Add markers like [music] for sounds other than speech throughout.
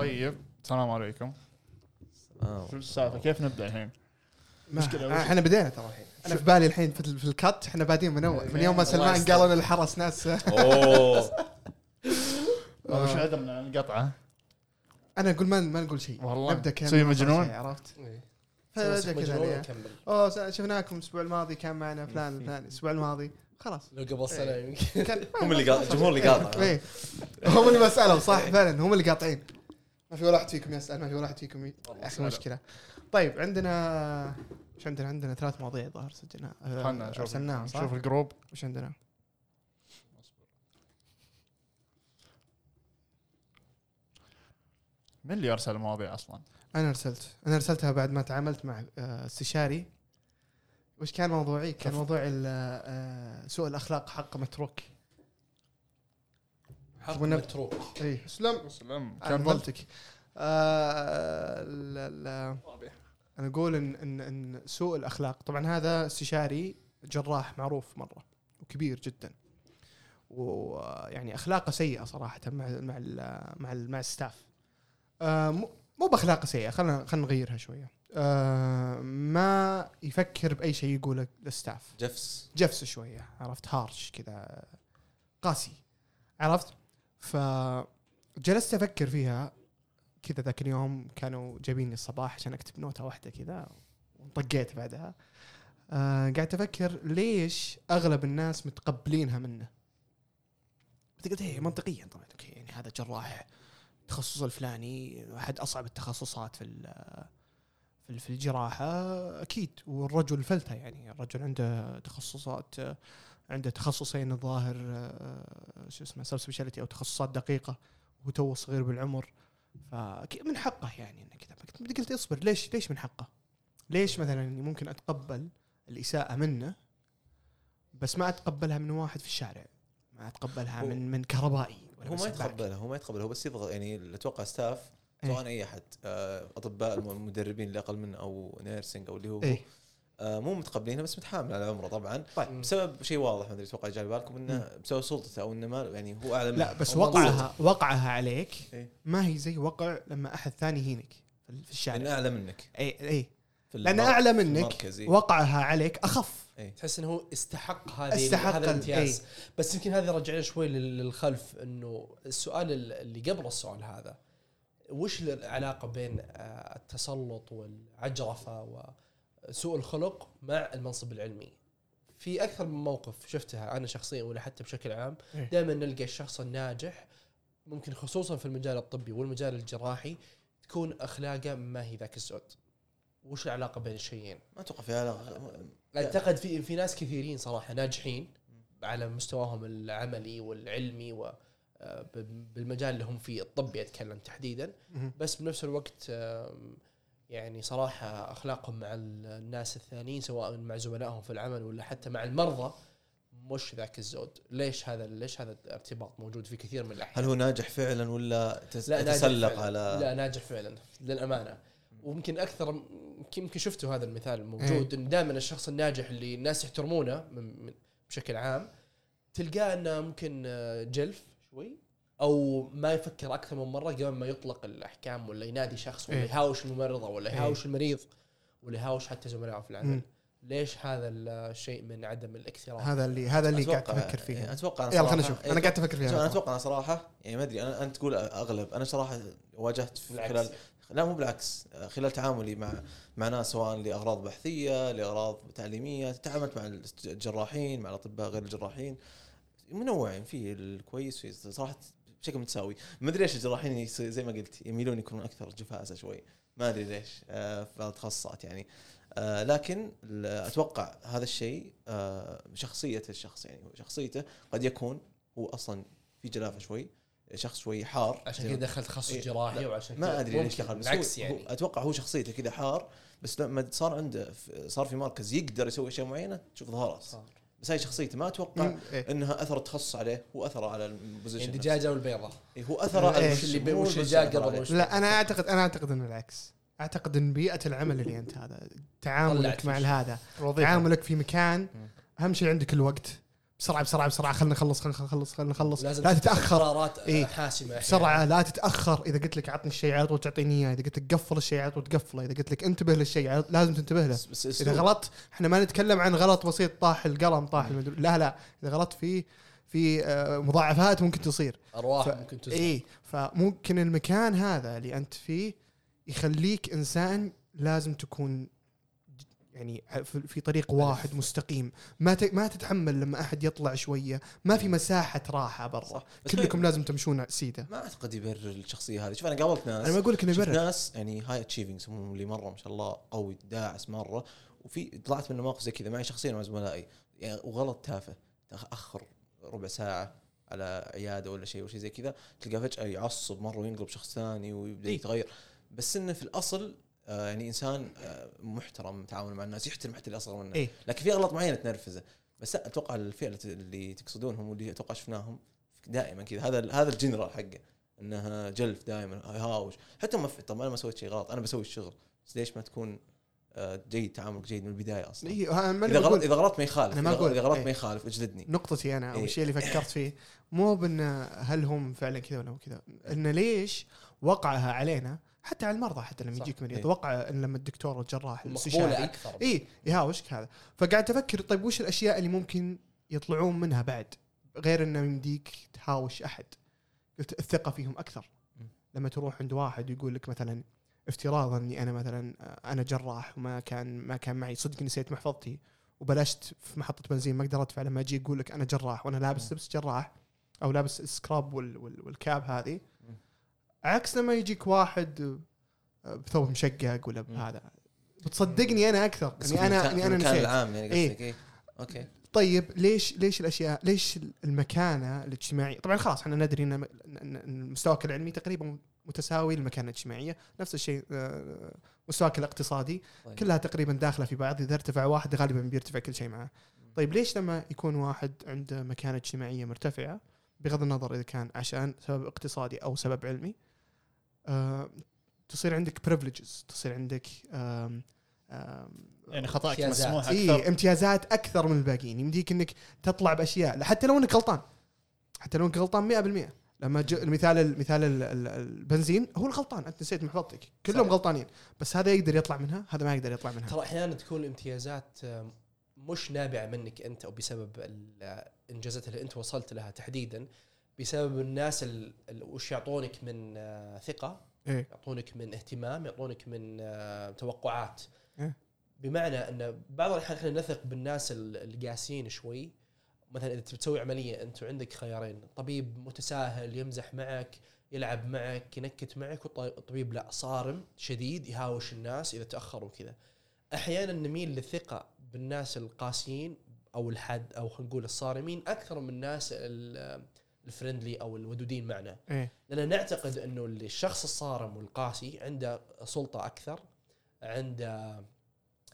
طيب. السلام عليكم. آه. شو السالفة؟ كيف نبدأ الحين؟ ما- مشكلة، وش- إحنا بدينا ترى الحين. أنا في بالي الحين في, ال- في الكت إحنا بادين من أول. من يوم ما سلمان يستر. قال أنا الحرس ناس. أوه. وش عدم القطعه؟ أنا أقول ما ما نقول شيء. والله. نبدأ كان ما صار مجنون؟ عرفت؟ إيه. فبدا سوي كذا. أوه س- شفناكم الأسبوع الماضي كان معنا فلان فلان الأسبوع الماضي خلاص. لو قبل سنة يمكن. [laughs] هم اللي الجمهور اللي قاطع. هم اللي بسالهم صح فعلا. هم اللي قاطعين. ما في ولا واحد فيكم يسأل ما في ولا واحد فيكم احسن مشكلة. طيب عندنا إيش عندنا؟ عندنا ثلاث مواضيع ظاهر سجلنا آه، خلنا نشوف الجروب. وش عندنا؟ من اللي ارسل المواضيع أصلا؟ أنا أرسلت. أنا أرسلتها بعد ما تعاملت مع آه، استشاري. وش كان موضوعي؟ كان موضوع آه، سوء الأخلاق حق متروك. ونب- متروك. اي اسلم سلام كان كمل ضلتك آه ال- ال- أنا أقول ان ان إن سوء الأخلاق. طبعا هذا استشاري جراح معروف مرة وكبير جدا. ويعني أخلاقه سيئة صراحة مع مع ال مع ال مع الستاف. آه مو مو بأخلاقه سيئة. خلينا خلينا نغيرها شوية. آه ما يفكر بأي شيء يقوله للستاف جفس. جفس شوية. عرفت؟ هارش كذا. قاسي. عرفت؟ فجلست أفكر فيها. كذا ذاك اليوم كانوا جايبيني الصباح عشان أكتب نوتة واحدة كذا وطقيت بعدها. آه قاعد أفكر ليش أغلب الناس متقبلينها منه؟ قلت إيه منطقيا طبعا. أوكي يعني هذا جراح التخصص الفلاني احد أصعب التخصصات في ال- في في الجراحة. أكيد والرجل فلتة يعني الرجل عنده تخصصات عنده تخصصين الظاهر آه، شو اسمه subspecialty أو تخصصات دقيقة وهو تو صغير بالعمر فاكيد من حقه يعني انه كذا قلت اصبر ليش ليش من حقه؟ ليش مثلا ممكن أتقبل الإساءة منه بس ما أتقبلها من واحد في الشارع ما أتقبلها من من كهربائي ولا هو ما. يتقبلها هو ما يتقبلها هو بس يبغى يعني أتوقع staff إيه. سواء أي أحد آه، أطباء الم- المدربين اللي أقل منه أو nursing أو اللي هو آه، مو متقبلينه بس متحامل على عمره طبعا. طيب. بسبب شيء واضح ما أدري أتوقع جاي بالكم إنه بسبب سلطته أو إنه ما يعني هو اعلى لا. بس وقعها وقعها عليك إيه. ما هي زي وقع لما أحد ثاني يهينك في لأنه الشارع. اعلى منك. اي اي لأن اعلى منك إيه. وقعها عليك أخف. تحس إنه هو استحق هذه استحق هذا ال- الامتياز. إيه. بس يمكن هذه رجعنا شوي لل- للخلف إنه السؤال ال- اللي قبل السؤال هذا وش العلاقة بين آه، التسلط والعجرفة وسوء الخلق مع المنصب العلمي؟ في أكثر من موقف شفتها أنا شخصيا ولا حتى بشكل عام إيه. دائما نلقى الشخص الناجح ممكن خصوصا في المجال الطبي والمجال الجراحي تكون أخلاقه ما هي ذاك الزود. وش العلاقة بين الشيئين؟ ما أتوقع في علاقة أعتقد في في ناس كثيرين صراحة ناجحين على مستواهم العملي والعلمي و آه، بالمجال اللي هم فيه الطبي أتكلم تحديدا. بس بنفس الوقت يعني صراحة أخلاقهم مع ال- الناس الثانيين سواء مع زملائهم في العمل ولا حتى مع المرضى مش ذاك الزود. ليش هذا ليش هذا الارتباط موجود في كثير من الأحيان؟ هل هو ناجح فعلا ولا تس- لا ناجح تسلق فعلاً. على لا ناجح فعلا للأمانة. ويمكن أكثر يمكن يمكن شفتوا هذا المثال موجود إن دائما الشخص الناجح اللي الناس يحترمونه من من بشكل عام تلقاه إنه ممكن آه، جلف شوي. أو ما يفكر أكثر من مرة قبل ما يطلق الأحكام ولا ينادي شخص ولا إيه. يهاوش الممرضة ولا إيه. يهاوش المريض ولا يهاوش حتى زملائه في العمل. ليش هذا الشيء من عدم الاكتراث؟ هذا اللي هذا اللي قاعد أفكر فيه يعني أتوقع أنا يلا خلينا صراحة- نشوف. إيه، أنا قاعد أفكر شوف، أنا فيها أتوقع أنا صراحة يعني ما أدري. أنا أنت تقول أغلب. أنا صراحة واجهت في بالعكس. خلال لا مو بالعكس. خلال تعاملي مع مع ناس سواء لأغراض بحثية لأغراض تعليمية تعاملت مع الجراحين مع الأطباء غير الجراحين. منوعين في الكويس في صراحة بشكل متساوي. ما أدري ليش الجراحين زي ما قلت يميلون يكونون أكثر جفاسه شوي. ما أدري ليش آه، في التخصصات يعني. آه، لكن أتوقع هذا الشيء آه، شخصية الشخص يعني شخصيته قد يكون هو أصلا في جلافة شوي شخص شوي حار. عشان كذا دخل تخصص إيه، جراحي وعشان ما أدري ليش دخل بس بالعكس هو يعني. هو أتوقع هو شخصيته كذا حار بس لما صار عنده صار في مركز يقدر يسوي أشياء معينة تشوف ظهره. صار. بس هاي شخصيته ما أتوقع إيه. إنها اثر التخصص عليه هو اثر على ال position يعني. الدجاجه والبيضه إيه، هو اثر على إيه. وش اللي بي- مو وش بس اللي جاء أثر قبل لا أنا اعتقد أنا أعتقد إنه العكس أعتقد إن بيئة العمل اللي أنت هذا تعاملك مع. هذا. تعاملك في مكان أهم شيء عندك الوقت بسرعة بسرعة بسرعة. خلينا نخلص خلينا نخلص خلينا نخلص. لا تتأخر. قرارات إيه. حاسمة. بسرعة لا تتأخر. إذا قلت لك عطني الشيء على طول تعطيني اياه إذا قلت لك قفل الشيء على طول تقفله إذا قلت لك انتبه للشيء لازم تنتبه له. بس, بس إذا. غلطت إحنا ما نتكلم عن غلط بسيط طاح القلم طاح المدري لا لا. إذا غلطت في في آه، مضاعفات ممكن تصير. أرواح ف- ممكن تزرع اي فممكن المكان هذا اللي أنت فيه يخليك إنسان لازم تكون يعني في طريق واحد مستقيم. ما ما تتحمل لما أحد يطلع شوية. ما في مساحة راحة برا. كلكم لازم تمشون سيده ما أعتقد يبرر الشخصية هذه. شوف أنا قابلت ناس. أنا ما أقول لك إنه يبرر. ناس يعني هاي اتشيفنج يسمونهم اللي مرة ما شاء الله قوي داعس مرة. وفي طلعت من مواقف زي كذا. معي شخصيا مع زملائي. يعني وغلط تافه. تأخر ربع ساعة على عيادة ولا شيء ولا شيء زي كذا. تلقاه فجأة يعصب مرة وينقلب شخص ثاني ويبدأ إيه. يتغير. بس إنه في الأصل آه يعني إنسان آه محترم تعامل مع الناس يحترم حتى اللي أصغر منه. إيه. لكن في أغلاط معينة تنرفزه. بس أتوقع الفئة اللي تقصدونهم واللي أتوقع شفناهم دائما كذا. هذا هذا الجنرال حقه. إنها جلف دائما يهاوش حتى ما في طب أنا ما سويت شيء غلط أنا بسوي الشغل. بس ليش ما تكون آه، جيد تعاملك جيد من البداية أصلا؟ إيه، أنا إذا غلط إذا غلط ما يخالف. ما. إذا غلط إيه. ما يخالف اجلدني نقطتي أنا أو إيه. الشيء اللي فكرت فيه مو بأن هل هم فعلا كذا ولا مو كذا. إن ليش وقعها علينا حتى على المرضى حتى لما. يجيك مريض إيه. وقع إن لما الدكتور والجراح الاستشاري أكثر اي يهاوشك هذا فقاعد أفكر طيب وش الأشياء اللي ممكن يطلعون منها بعد غير إنه يمديك تهاوش أحد قلت الثقة فيهم أكثر. لما تروح عند واحد ويقول لك مثلا افتراضا إني أنا مثلا أنا جراح وما كان ما كان معي صدق نسيت محفظتي وبلشت في محطة بنزين ما أقدر ادفع لما أجي يقول لك أنا جراح وأنا لابس. لبس جراح أو لابس سكراب وال وال والكاب هذه. عكس لما يجيك واحد آه، بثوب مشقق ولا. بهذا. بتصدقني أنا أكثر اني في أنا اني في أنا نسيت. العام يعني إيه. قصدك إيه. أوكي. طيب ليش ليش الاشياء ليش المكانة الاجتماعية؟ طبعا خلاص إحنا ندري إن مستواك العلمي تقريبا متساوي للمكانة الاجتماعية. نفس الشيء آه، مستواك الاقتصادي. طيب. كلها تقريبا داخلة في بعض إذا ارتفع واحد غالبا بيرتفع كل شيء معه. طيب ليش لما يكون واحد عنده مكانة اجتماعية مرتفعة؟ بغض النظر إذا كان عشان سبب اقتصادي أو سبب علمي. تصير عندك بريفليجز تصير عندك آم آم يعني خطأك امتيازات. مسموح اي أكثر. امتيازات أكثر من الباقيين. يمديك إنك تطلع بأشياء حتى لو إنك غلطان. حتى لو إنك غلطان 100% لما ج... المثال المثال ال- ال- البنزين هو الغلطان. أنت نسيت محفظتك. كلهم صحيح. غلطانين. بس هذا يقدر يطلع منها هذا ما يقدر يطلع منها. ترى أحيانا تكون الامتيازات مش نابعة منك أنت أو بسبب الانجازات اللي أنت وصلت لها تحديدا. بسبب الناس ال- ال- وش يعطونك من آه، ثقة إيه. يعطونك من اهتمام يعطونك من آه، توقعات. إيه. بمعنى إن بعض الأحيان إحنا نثق بالناس ال- القاسيين شوي. مثلا إذا تسوي عملية أنت وعندك خيارين. طبيب متساهل يمزح معك يلعب معك ينكت معك والطبيب لا صارم شديد يهاوش الناس إذا تأخروا كذا أحيانا نميل للثقة بالناس القاسيين أو الحد أو خلينا نقول الصارمين أكثر من الناس ال- الفرندلي أو الودودين معنا إيه لأن نعتقد إنه الشخص الصارم والقاسي عنده سلطة أكثر عنده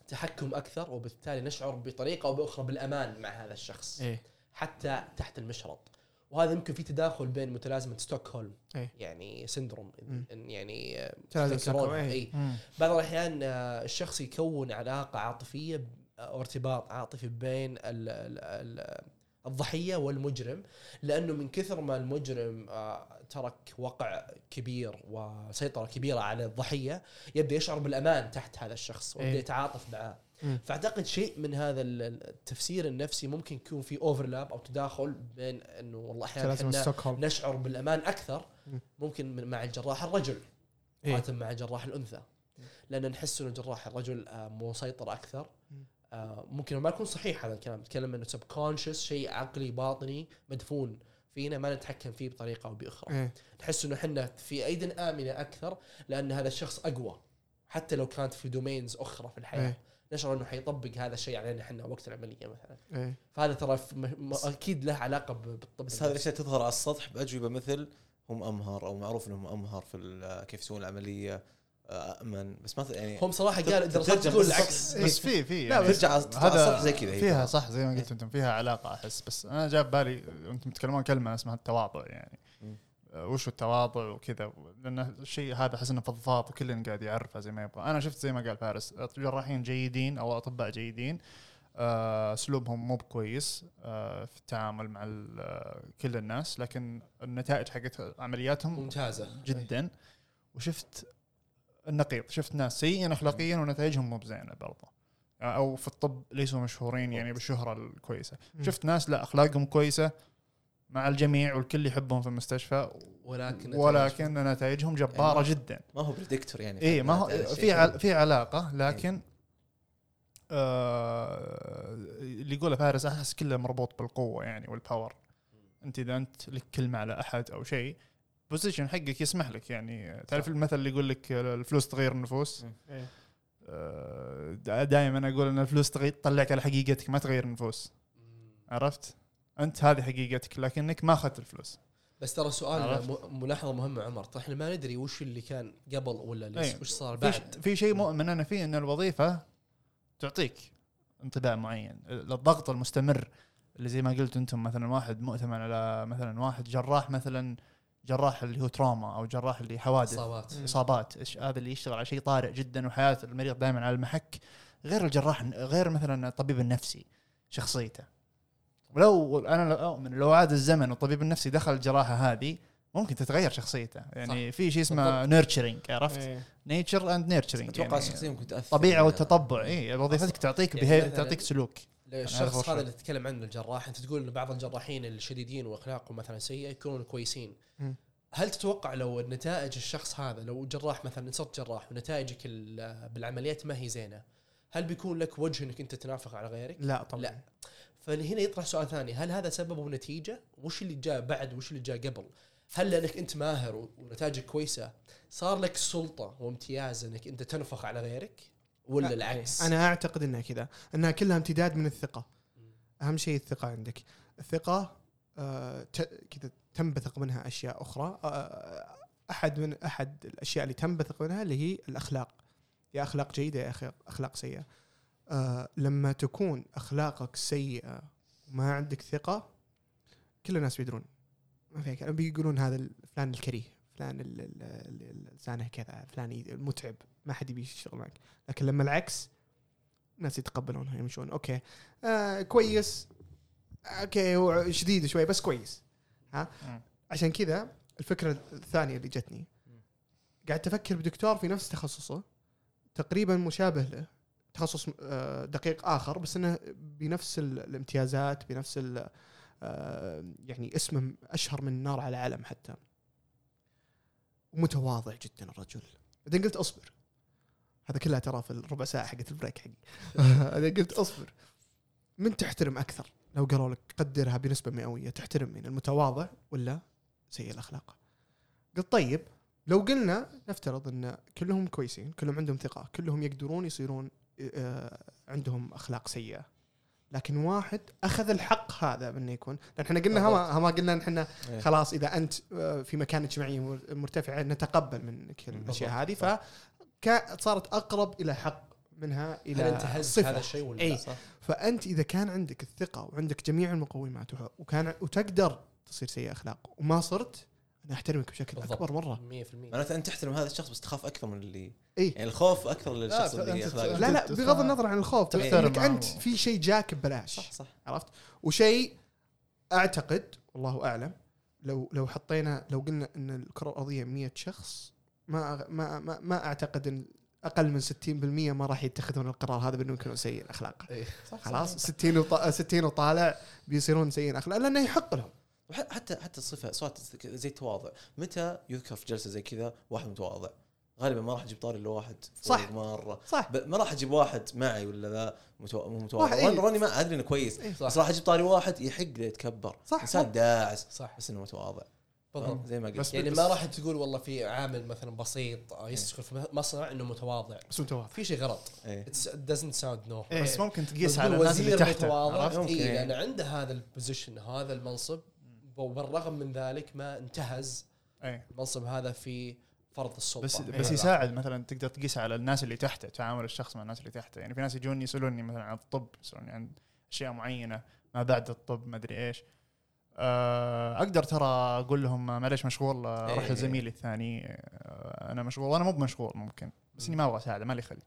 تحكم أكثر وبالتالي نشعر بطريقة أو بأخرى بالأمان مع هذا الشخص إيه حتى تحت المشرط وهذا يمكن في تداخل بين متلازمة ستوكهولم إيه. يعني سندروم مم. يعني آه،. ستوكهولم، إيه. إي مم. بعض الأحيان آه، الشخص يكون علاقة عاطفية أو ارتباط عاطفي بين ال ال ال الضحية والمجرم لأنه من كثر ما المجرم آه، ترك وقع كبير وسيطرة كبيرة على الضحية يبدأ يشعر بالأمان تحت هذا الشخص ويبدأ إيه. يتعاطف معاه. فأعتقد شيء من هذا ال- ال- التفسير النفسي ممكن يكون في اوفرلاب أو تداخل بين إنه والله أحيانا نشعر بالأمان أكثر مم. ممكن مع الجراح الرجل. مقارنه مع جراح الأنثى لأن نحس إنه جراح الرجل آه، مسيطر أكثر ممكن ما يكون صحيح هذا الكلام. نتكلم إنه subconscious شيء عقلي باطني مدفون. فينا ما نتحكم فيه بطريقة أو بأخرى. إيه. نحس إنه إحنا في ايد آمنة أكثر لأن هذا الشخص أقوى. حتى لو كانت في domains أخرى في الحياة. إيه. نشعر إنه حيطبق هذا الشيء علينا إحنا وقت العملية مثلا. إيه. فهذا ترى م- أكيد له علاقة بالطب. بس. هذه الأشياء تظهر على السطح بأجوبة مثل هم أمهر أو معروف إنهم أمهر في ال- كيف يسوون العملية. امن بس ما يعني هم صراحة قال الدراسات تقول العكس بس في في لا، يعني ترجع السطح زي كذا هي فيها. صح زي ما قلت أنتم فيها علاقه احس بس أنا جاب بالي أنتم تتكلمون كلمه اسمها التواضع يعني. آه، وش التواضع وكذا لأن الشيء هذا احس انه فضفاض وكل قاعد يعرفه زي ما يبغى أنا شفت زي ما قال فارس جراحين جيدين أو اطباء جيدين آه، اسلوبهم مو بكويس آه، في التعامل مع آه، كل الناس لكن النتائج حقت عملياتهم ممتازه جدا وشفت النقيض. شفت ناس سيئين اخلاقيا ونتائجهم مو بزينة برضه أو في الطب ليسوا مشهورين يعني بالشهرة الكويسة. شفت ناس لا أخلاقهم كويسة مع الجميع والكل يحبهم في المستشفى ولكن ولكن نتائجهم جبارة يعني جدا. ما هو predictor يعني. اي ما هو. في عل- في علاقة لكن آه اللي يقوله فارس أحس كله مربوط بالقوة يعني وال power أنت إذا أنت لك كلمة على أحد أو شيء بوزيشن حقك يسمح لك يعني. تعرف المثل اللي يقول لك الفلوس تغير النفوس. إيه. دائما أقول إن الفلوس تطلعك على حقيقتك ما تغير النفوس. عرفت؟ أنت هذه حقيقتك لكنك ما أخذت الفلوس. بس ترى سؤال ملاحظه مهمة عمر. طيب إحنا ما ندري وش اللي كان قبل ولا ليش أي. وش صار في, بعد؟ في شيء مؤمن أنا فيه إن الوظيفة تعطيك انطباع معين. الضغط المستمر اللي زي ما قلت أنتم مثلا واحد مؤتمن على مثلا واحد جراح مثلا جراح اللي هو trauma أو جراح اللي حوادث. إصابات. إصابات. هذا اللي يشتغل على شيء طارئ جدا وحياة المريض دائما على المحك. غير الجراح غير مثلا الطبيب النفسي شخصيته. ولو أنا لو أؤمن لو عاد الزمن والطبيب النفسي دخل الجراحة هذه ممكن تتغير شخصيته. يعني في شيء اسمه nurturing عرفت. nature and nurturing أتوقع الشخصيه ممكن تأثر. طبيعة يعني. والتطبع اي وظيفتك تعطيك يعني بهي... تعطيك سلوك. الشخص هذا. اللي تتكلم عنه الجراح أنت تقول ان بعض الجراحين الشديدين وأخلاقهم مثلا سيئة يكونون كويسين. هل تتوقع لو نتائج الشخص هذا لو جراح مثلا صرت جراح ونتائجك ال- بالعمليات ما هي زينة هل بيكون لك وجه إنك أنت تنافق على غيرك؟ لا طبعا لا. فهنا يطرح سؤال ثاني هل هذا سبب ونتيجه؟ وش اللي جاء بعد وش اللي جاء قبل؟ هل لأنك أنت ماهر ونتائجك كويسة صار لك سلطة وامتياز إنك أنت تنفخ على غيرك ولا لا، العكس؟ أنا أعتقد إنها كذا. إنها كلها امتداد من الثقة. أهم شيء الثقة عندك. الثقة آه، كذا تنبثق منها أشياء أخرى. آه، أحد من أحد الأشياء اللي تنبثق منها اللي هي الأخلاق. يا أخلاق جيدة يا أخلاق سيئة. آه، لما تكون أخلاقك سيئة وما عندك ثقة كل الناس بيدرون. ما في كلام. بيقولون هذا فلان الكريه فلان لسانه كذا فلان المتعب ما حد يبي يشتغل معك. لكن لما العكس الناس يتقبلونها يمشون. okay. آه كويس. okay هو شديد شوي بس كويس. ها. عشان كذا الفكرة الثانية اللي جتني. قاعد أفكر بدكتور في نفس تخصصه تقريبا مشابه له تخصص آه، دقيق آخر بس إنه بنفس ال- الامتيازات بنفس آه، يعني اسمه أشهر من نار على علم حتى. ومتواضع جدا الرجل. بعدين قلت أصبر. هذا كلها ترى في الربع ساعة حقت البريك حقي. [laughs] بعدين قلت أصبر. من تحترم أكثر؟ لو قالوا لك قدرها بنسبة مئوية تحترم من المتواضع ولا سيء الأخلاق؟ قلت طيب لو قلنا نفترض إن كلهم كويسين كلهم عندهم ثقة كلهم يقدرون يصيرون آه، عندهم أخلاق سيئة لكن واحد أخذ الحق هذا انه يكون. لأن إحنا قلنا ما ما قلنا إحنا إيه. خلاص إذا أنت آه، في مكانه اجتماعيه مر- مرتفعه نتقبل منك الأشياء هذه صارت أقرب إلى حق منها إلى هل أنت هز صفة. هذا الشيء ولا أي. صح فأنت إذا كان عندك الثقة وعندك جميع المقومات وكان وتقدر تصير سيء أخلاق وما صرت أنا أحترمك بشكل بالضبط. أكبر مرة 100% معناته أنت تحترم هذا الشخص بس تخاف أكثر من اللي إي يعني الخوف أكثر للشخص لا، اللي أخلاقه لا لا. بغض النظر عن الخوف إنك. أنت في شيء جاك ببلاش صح صح عرفت وشيء أعتقد والله أعلم لو لو حطينا لو قلنا إن الكرة الأرضية 100 شخص ما ما ما, ما أعتقد إن أقل من 60% ما راح يتخذون القرار هذا بانه يكونوا سيئين الاخلاق إيه. خلاص؟ 60 وط... 60 وطالع بيصيرون سيئين اخلاق لأنه يحق لهم. حتى حتى الصفه سؤال زي التواضع. متى يذكر في جلسة زي كذا واحد متواضع؟ غالبا ما راح أجيب طاري إلا واحد. صح. مرة. صح. ما راح أجيب واحد معي ولا ذا متوا- مو متواضع. إيه. روني- روني ما أدري إنه كويس. إيه. بس صح راح أجيب طاري واحد يحق له يتكبر. صح إنسان داعس. صح. بس إنه متواضع. بالضبط. زي ما قلت. بس- يعني ما راح تقول والله في عامل مثلا بسيط آه، يشتغل في مصنع إنه متواضع. بس متواضع. في شيء غلط. إيه. It's- it doesn't sound no إيه. بس ممكن تقيس بس على الناس اللي تحته متواضع. اي إيه. لأن عنده هذا ال position هذا المنصب وبالرغم من ذلك ما انتهز إيه. المنصب هذا في فرض السلطة. بس على بس. يساعد مثلا تقدر تقيس على الناس اللي تحته تعامل الشخص مع الناس اللي تحته. يعني في ناس يجوني يسألوني مثلا عن الطب يسألوني عن أشياء معينة ما بعد الطب؟ ما أدري إيش. آه، أقدر ترى أقول لهم معليش مشغول آه، روح إيه. لزميلي الثاني آه، أنا مشغول وأنا مو بمشغول ممكن بس إني ما أبغى أساعده ما لي خلق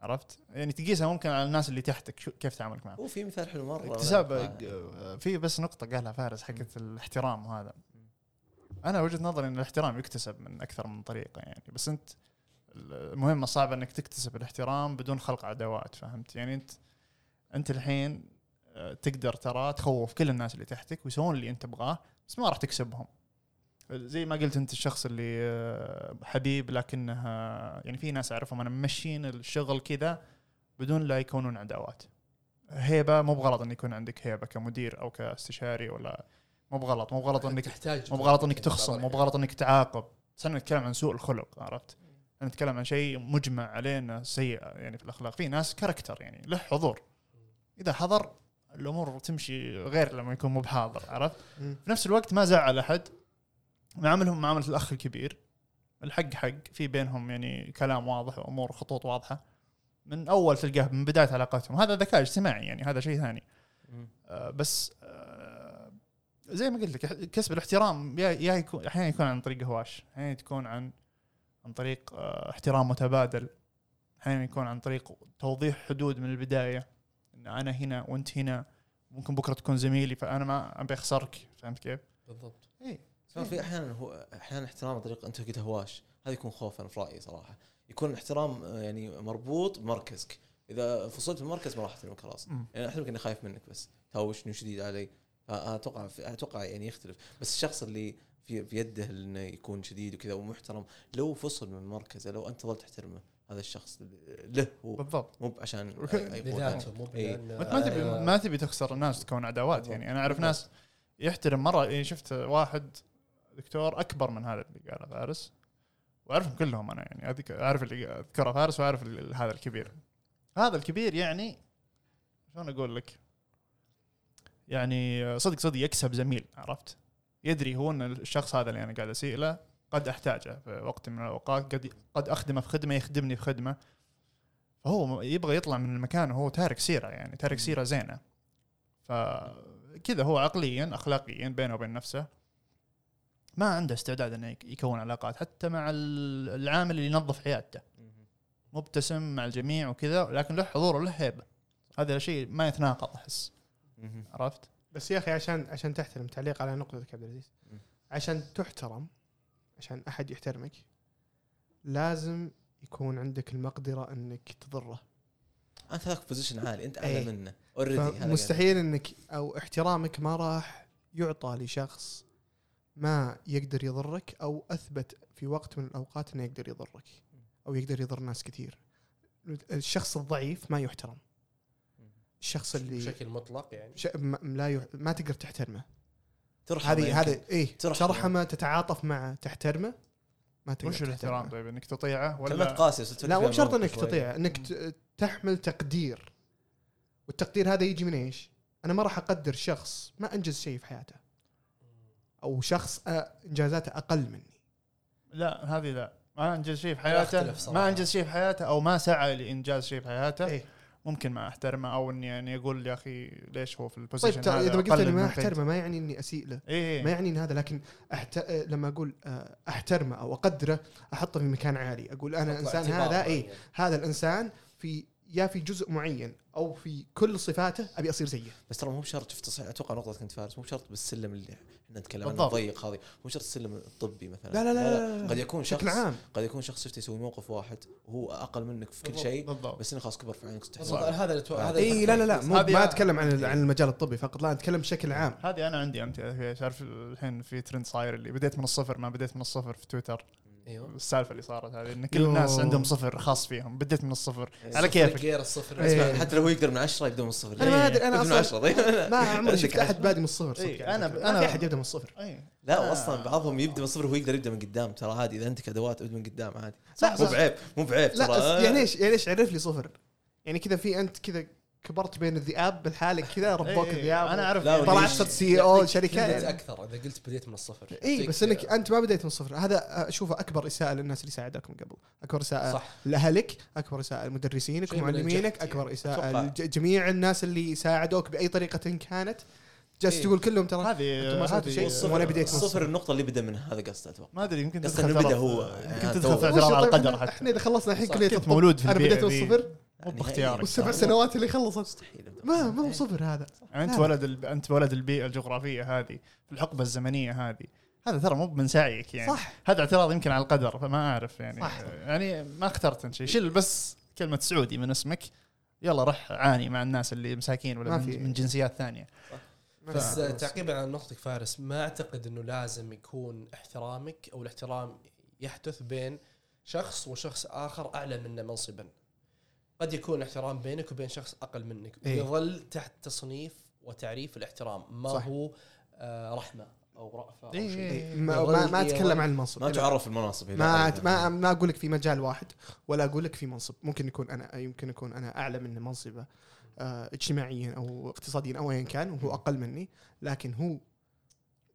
عرفت؟ يعني تقيسها ممكن على الناس اللي تحتك شو كيف تعاملك معهم هو في مثال حلو مرة اكتساب آه. آه، في بس نقطة قالها فارس حقت الاحترام وهذا أنا وجهة نظري إن الاحترام يكتسب من أكثر من طريقة يعني بس أنت المهمة الصعبة إنك تكتسب الاحترام بدون خلق عداوات فهمت يعني أنت أنت الحين آه، تقدر ترى تخوف كل الناس اللي تحتك ويسوون اللي أنت تبغاه بس ما راح تكسبهم. زي ما قلت انت الشخص اللي آه، حبيب لكنه آه، يعني في ناس أعرفهم أنا ممشين الشغل كذا بدون لا يكونون عداوات. هيبة مو بغلط إن يكون عندك هيبة كمدير أو كاستشاري ولا مو بغلط مو بغلط إنك تحتاج مو بغلط إنك تخصم مو بغلط إنك تعاقب. بس أنا نتكلم عن سوء الخلق عرفت؟ أنا نتكلم عن شيء مجمع عليه إنه سيء يعني في الأخلاق. في ناس كاركتر يعني له حضور. إذا حضر الأمور تمشي غير لما يكون مو بحاضر عرفت؟ في نفس الوقت ما زعل أحد. معاملهم معاملة الأخ الكبير. الحق حق. في بينهم يعني كلام واضح وأمور خطوط واضحة. من أول تلقاه من بداية علاقتهم هذا ذكاء اجتماعي يعني هذا شيء ثاني. آه، بس آه، زي ما قلت لك كسب الاحترام يا يا يكون أحيانا يكون عن طريق هواش. أحيانا تكون عن عن طريق آه، احترام متبادل. أحيانا يكون عن طريق توضيح حدود من البداية. ان أنا هنا وأنت هنا ممكن بكرة تكون زميلي فأنا ما أبي أخسرك. فهمت كيف؟ بالضبط. صار في أحيانا هو أحيانا احترام عن طريق أنت قلت هواش هذا يكون خوف أنا في رأيي صراحة. يكون الاحترام آه، يعني مربوط بمركزك. إذا فصلت من المركز ما راح احترمك خلاص. يعني احترمك اني خايف منك بس. تهاوشني وشديد علي؟ فأتوقع أتوقع يعني يختلف. بس الشخص اللي في بيده إنه يكون شديد وكذا ومحترم لو فصل من مركزه لو أنت ظلت تحترمه هذا الشخص له هو. بالضبط. مو عشان [laughs] لذاته مو إيه. ما تبي آه، ما تبي تخسر الناس تكون عداوات يعني. أنا أعرف ناس يحترم مرة يعني شفت واحد دكتور أكبر من هذا اللي قاله فارس. وأعرفهم كلهم أنا يعني. أعرف اللي أذكره فارس وأعرف ال- هذا الكبير. هذا الكبير يعني شلون أقول لك؟ يعني صدق صدق يكسب زميل عرفت؟ يدري هو إن الشخص هذا اللي أنا قاعد أسيء له. قد أحتاجه في وقت من الأوقات قد قد أخدمه في خدمة يخدمني في خدمة. فهو يبغى يطلع من المكان وهو تارك سيرة يعني تارك سيرة زينة. فكذا هو عقليا اخلاقيا بينه وبين نفسه. ما عنده استعداد إنه يك- يكون علاقات حتى مع ال- العامل اللي ينظف عيادته مبتسم مع الجميع وكذا لكن له حضور وله هيبه هذا شيء ما يتناقض أحس. عرفت؟ بس يا أخي عشان عشان تحترم تعليق على نقطتك عبد العزيز. عشان تحترم عشان أحد يحترمك لازم يكون عندك المقدرة إنك تضره. أنت هذاك position عالي أنت إيه. اعلى منه already فمستحيل إنك أو احترامك ما راح يعطى لشخص ما يقدر يضرك أو أثبت في وقت من الأوقات إنه يقدر يضرك أو يقدر يضر ناس كثير. الشخص الضعيف ما يحترم. الشخص اللي بشكل مطلق يعني؟ ش... ما لا يح... ما تقدر تحترمه. ترحم هذه. هذا إيه ترحمه. ترحمه تتعاطف معه تحترمه ما تقدر وش الاحترام. طيب إنك تطيعه كلمات ولا قاسية بس تفكر لا مو بمنطق إنك شوي. تطيع إنك تحمل تقدير والتقدير هذا يجي من إيش؟ أنا ما راح أقدر شخص ما أنجز شيء في حياته أو شخص إنجازاته أقل مني لا هذه لا ما أنجز شيء في حياته. ما أنجز شيء في حياته أو ما سعى لإنجاز شيء في حياته إيه. ممكن ما أحترمه أو اني يعني أقول يا أخي ليش هو في طيب البوزيشن هذا إذا ما قلت إني ما. أحترمه ما يعني إني أسيء له إيه ما يعني إن هذا لكن أحت... لما أقول آه، أحترمه أو أقدره أحطه في مكان عالي أقول أنا أطلع إنسان اعتبار هذا اي. هذا الإنسان في يا في جزء معين أو في كل صفاته أبي أصير زيه بس ترى مو بشرط شفت أتوقع نقطة كنت فارس. مو بشرط بالسلم اللي إحنا نتكلم عنه بالضبط. ضيق هذه. مو شرط السلم الطبي مثلا. لا لا لا, لا, لا, لا. قد يكون شخص عام. قد يكون شخص شفته يسوي موقف واحد وهو أقل منك في كل. شيء بالضبط. بس إنه خلاص كبر في عينك هذا هذا إي لا لا لا. مو ما أتكلم عن عن المجال الطبي فقط لا أتكلم بشكل عام. هذه أنا عندي امثله فيها تعرف الحين في ترند صاير اللي بديت من الصفر ما بديت من الصفر في تويتر. أيوه. السالفة اللي صارت هذه إن كل. الناس عندهم صفر خاص فيهم بديت من الصفر. على صفر كيفك. غير الصفر. إيه. اسمع حتى لو هو يقدر من عشرة يبدأ من الصفر. أنا ما أدري أنا أصلا عشرة. طيب ما عمري شفت أحد. بادي من الصفر. صدق. إيه، ما أنا- في أحد يبدأ من الصفر. لا آه. أصلا بعضهم يبدأ من الصفر وهو يقدر يبدأ من قدام. ترى عادي إذا عندك ادوات ابدا من قدام عادي. مو بعيب مو بعيب ترى. يعني إيش يعني إيش عرف لي صفر؟ يعني كذا في أنت كذا كبرت بين الذئاب بالحالك كذا [laughs] ربوك إيه، الذئاب أنا أعرف يعني طلعت؟ صرت CEO شركة يعني. أكثر إذا قلت بديت من الصفر اي بس إنك أنت ما بديت من الصفر هذا اشوفه أكبر إساءة للناس اللي ساعدوك من قبل أكبر إساءة صح لأهلك أكبر إساءة لمدرسينك ومعلمينك أكبر. إساءة. لجميع الناس اللي ساعدوك بأي طريقة كانت جالس إيه. تقول كلهم ترى هذه ما سويتوا شيء. هذه وأنا بديت من الصفر النقطة اللي بدأ منها هذا قصده أتوقع ما أدري يمكن تدخل في- هو. يمكن تدخل اعتراض على القدر إحنا- حتى إحنا إذا خلصنا الحين. كلية مولود في أنا بديت من. الصفر مو باختيارك. والسبع سنوات اللي خلصت. مستحيل ما ما هو صفر هذا. يعني أنت لا. ولد الب... أنت ولد البيئة الجغرافية هذه في الحقبة الزمنية هذه. هذا ترى مو من سعيك يعني. صح. هذا اعتراض يمكن على القدر فما أعرف يعني. صح. يعني ما اخترت أنت شيء. شيل بس كلمة سعودي من اسمك. يلا رح عاني مع الناس اللي مساكين ولا من. من جنسيات ثانية. بس ف- تعقيبا على نقطتك فارس ما أعتقد إنه لازم يكون احترامك أو الاحترام يحدث بين شخص وشخص آخر أعلى منه منصبا. قد يكون احترام بينك وبين شخص أقل منك إيه. يظل تحت تصنيف وتعريف الاحترام. ما صح. هو آه رحمة أو رأفة أو إيه. شيء. إيه، ما, ما, ما أتكلم عن المنصب. ما تعرف المناصب ما ما ما أقول لك في مجال واحد ولا أقول لك في منصب. ممكن يكون أنا يمكن اكون أنا أعلى منه منصبة آه، اجتماعيا أو اقتصاديا أو ايا كان وهو أقل مني لكن هو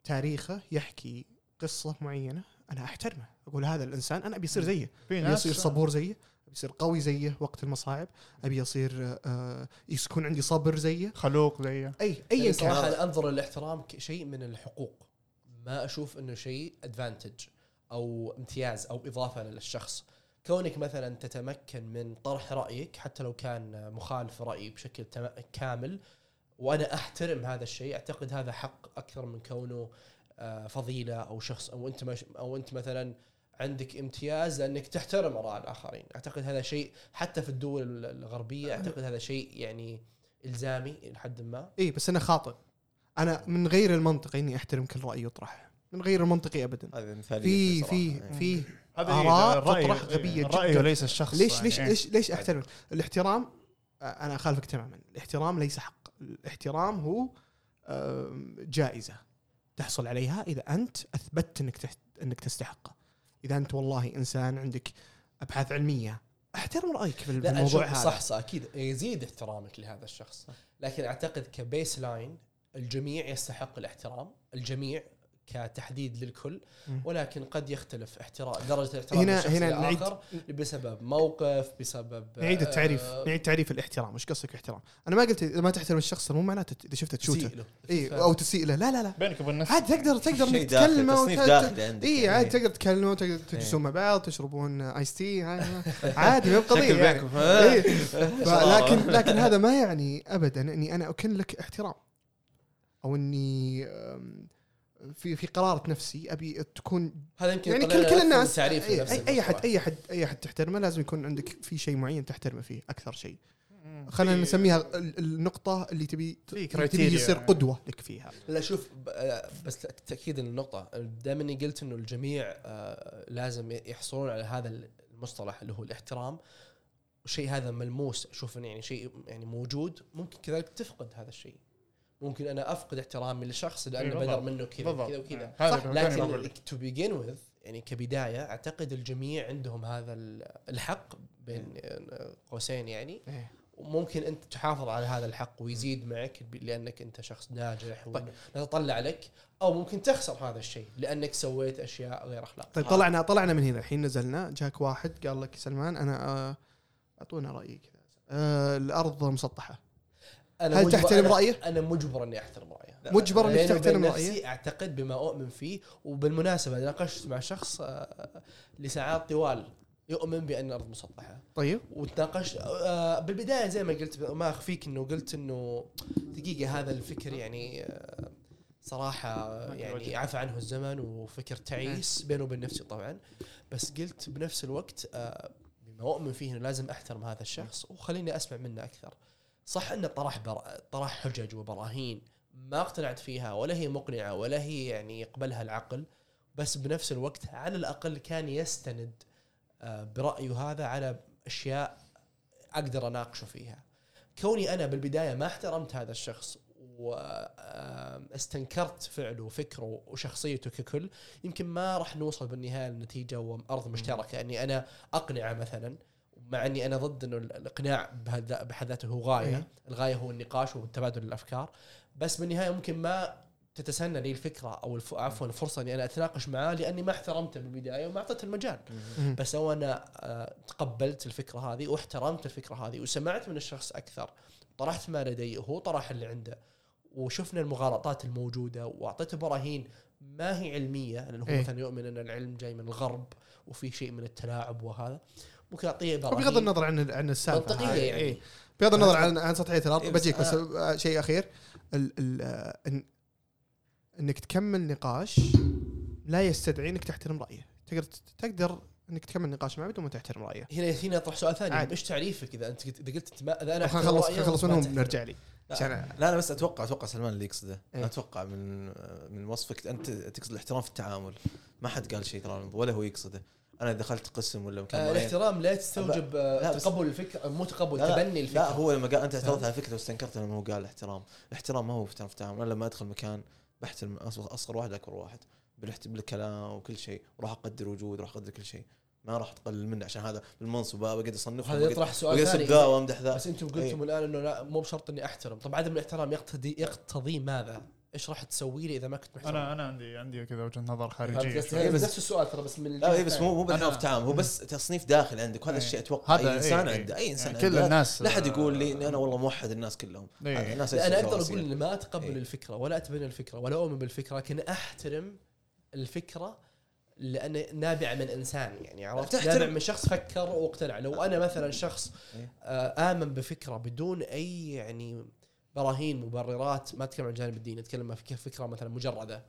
تاريخه يحكي قصة معينة أنا أحترمه. أقول هذا الإنسان أنا ابي يصير زيه. يصير صبور زيه. ابي يصير قوي زيه وقت المصاعب. أبي يصير آه، يكون عندي صبر زيه. خلوق زي أي يعني ايا صراحة كان. أنا أنظر للاحترام كشيء من الحقوق. ما أشوف إنه شيء ادفانتج أو امتياز أو إضافة للشخص. كونك مثلا تتمكن من طرح رأيك حتى لو كان مخالف رأيي بشكل كامل وأنا أحترم هذا الشيء أعتقد هذا حق أكثر من كونه آه، فضيلة أو شخص أو أنت مش أو أنت مثلا عندك امتياز لأنك تحترم آراء الآخرين أعتقد هذا شيء حتى في الدول الغربية أعتقد هذا شيء يعني إلزامي إلى حد ما اي بس أنا خاطئ أنا من غير المنطقي إني أحترم كل رأي يطرح من غير المنطقي ابدا هذه مثالية في. في إيه. في هذا آراء الرأي تطرح الراي جداً. وليس الشخص ليش يعني ليش إيه. ليش ليش أحترم؟ الاحترام آه، أنا أخالفك تماما، الاحترام ليس حق، الاحترام هو جائزة تحصل عليها إذا أنت اثبتت إنك تحت إنك تستحقه. إذا أنت والله إنسان عندك أبحاث علمية أحترم رأيك في الموضوع هذا. صح صح أكيد. يزيد احترامك لهذا الشخص. لكن أعتقد كبيس لاين الجميع يستحق الاحترام. الجميع كتحديد للكل. ولكن قد يختلف احترام درجة الاحترام هنا- هنا هنا نعيد- آخر بسبب موقف بسبب نعيد التعريف آه، نعيد تعريف الاحترام. إيش قصدك احترام؟ أنا ما قلت إذا ما تحترم الشخص مو معناته إذا شفته تشوته. تسيء له. إي أو تسيء له. لا لا لا. بينك وبين نفسك عاد تقدر تقدر انك تكلمه تصنيف وت- داخلي عندك إي يعني. عاد تقدر تكلمه تقدر تجلسون مع بعض تشربون iced tea [laughs] عادي ما بقضية يعني. إيه. [laughs] لكن لكن هذا ما يعني ابدا إني أنا أكن لك احترام. أو إني أم، في في قرارة نفسي أبي تكون هذا يمكن يعني كل كل لنا الناس تعريف اي لنفس أي, أي احد. أي احد أي أحد تحترمه لازم يكون عندك في شيء معين تحترمه فيه أكثر شيء. خلينا نسميها ال- النقطة اللي تبي تبي يصير يعني. قدوة لك فيها لا شوف آه، بس تأكيد للنقطه دائما إني قلت إنه الجميع آه، لازم يحصلون على هذا المصطلح اللي هو الاحترام والشيء هذا ملموس أشوف انه يعني شيء يعني موجود ممكن كذلك تفقد هذا الشيء ممكن أنا أفقد احترامي للشخص لأنه إيه، بدر. منه كذا وكذا. هذا صح، لكن. تو بيجين وذ يعني كبداية أعتقد الجميع عندهم هذا ال- الحق بين قوسين يعني. إيه. وممكن أنت تحافظ على هذا الحق ويزيد معك لأنك أنت شخص ناجح طيب. ونتطلع لك. أو ممكن تخسر هذا الشيء لأنك سويت أشياء غير أخلاقية. طيب طلعنا طلعنا من هنا. الحين نزلنا. جاك واحد قال لك سلمان أنا آه، أعطونا رأيي كذا. آه، الأرض مسطحة. أنا هل مجبر- تحترم أنا- رأيه؟ أنا مجبر إني أحترم رأيه. مجبر وبين تحترم نفسي رأيه. أعتقد بما أؤمن فيه وبالمناسبة ناقشت مع شخص آه، لساعات طوال يؤمن بأن الأرض مسطحة. طيب. وتناقشت آه، بالبداية زي ما قلت ما أخفيك إنه قلت إنه دقيقة هذا الفكر يعني آه، صراحة يعني عفى عنه الزمن وفكر تعيس بينه وبين نفسي طبعا. بس قلت بنفس الوقت آه، بما أؤمن فيه إنه لازم أحترم هذا الشخص وخليني أسمع منه أكثر. صح انه طرح بر... طرح حجج وبراهين ما اقتنعت فيها ولا هي مقنعة ولا هي يعني يقبلها العقل بس بنفس الوقت على الأقل كان يستند آه، برايه هذا على أشياء أقدر أناقشه فيها. كوني أنا بالبداية ما احترمت هذا الشخص واستنكرت فعله وفكره وشخصيته ككل يمكن ما راح نوصل بالنهاية لنتيجة وأرض مشتركة إني أنا أقنعه مثلا. مع اني أنا ضد انه الاقناع بهذا- بحد ذاته هو غاية. إيه. الغاية هو النقاش وتبادل الأفكار. بس بالنهاية ممكن ما تتسنى لي الفكرة أو الف... عفوا الفرصة إني أنا أتناقش معاه لأني ما احترمته بالبداية وما أعطيته المجال. بس لو أنا آه، تقبلت الفكرة هذه واحترمت الفكرة هذه وسمعت من الشخص أكثر. طرحت ما لدي وهو طرح اللي عنده. وشفنا المغالطات الموجودة واعطيته براهين ما هي علمية لأنه هو إيه. مثلا يؤمن إن العلم جاي من الغرب وفي شيء من التلاعب وهذا. ممكن اعطيه بغض النظر عن عن السالفة منطقية. يعني. إيه. بغض النظر عن عن سطحية الأرض. إيه، بس بجيك بس أنا- آه، شيء أخير. ال ال آه، إن إنك تكمل نقاش لا يستدعي إنك تحترم رأيه. تقدر تقدر إنك تكمل نقاش معه بدون ما تحترم رأيه. هنا هنا يطرح سؤال ثاني. عادي. إيش تعريفك إذا أنت إذا قلت إنت ما إذا أنا خلينا نخلص ما منهم. نرجع لي. لا, عشان لا أنا بس أتوقع أتوقع سلمان اللي يقصده. إيه. أنا أتوقع من من وصفك أنت تقصد الاحترام في التعامل. ما حد قال شيء ترى ولا هو يقصده. أنا دخلت قسم ولا مكان آه الاحترام لا تستوجب آه، لا، بس- تقبل الفكرة مو تقبل لا تبني الفكرة. لا هو لما قال انت اعترضت على فكرته واستنكرت لما هو قال احترام الاحترام ما هو في التعامل أنا لما أدخل مكان بحترم أصغر واحد أكبر واحد بالكلام وكل شيء وراح أقدر وجود وراح أقدر كل شيء. ما راح تقلل منه عشان هذا بالمنصب بقعد اصنفه هذا يطرح سؤال ثاني. ذا وأمدح ذا. بس أنتم قلتم الآن إنه لا مو بشرط إني أحترم. طب عدم الاحترام يقتضي يقتضي ماذا؟ إيش راح تسوي لي إذا ما كنت محترم؟ أنا أنا عندي عندي كذا وجهة نظر خارجية. هي بس- نفس السؤال ترى بس من لا إيه بس. مو مو أنا- في التعامل هو بس تصنيف داخل عندك وهذا إيه. الشيء أتوقع هذا اي إنسان إيه، عنده إيه. أي إنسان يعني كل عنده. الناس لا أحد يقول لي إني أنا والله موحد الناس كلهم الناس أنا أقدر. أقول إني ما أتقبل. الفكرة ولا أتبنى الفكرة ولا أؤمن بالفكرة لكن أحترم الفكرة لأن نابعة من إنسان يعني عرفت تحترم- نابع من شخص فكر واقتنع لو أنا مثلا شخص. آه، آمن بفكرة بدون أي يعني براهين مبررات ما أتكلم عن الجانب الديني أتكلم فك- فكرة مثلا مجردة.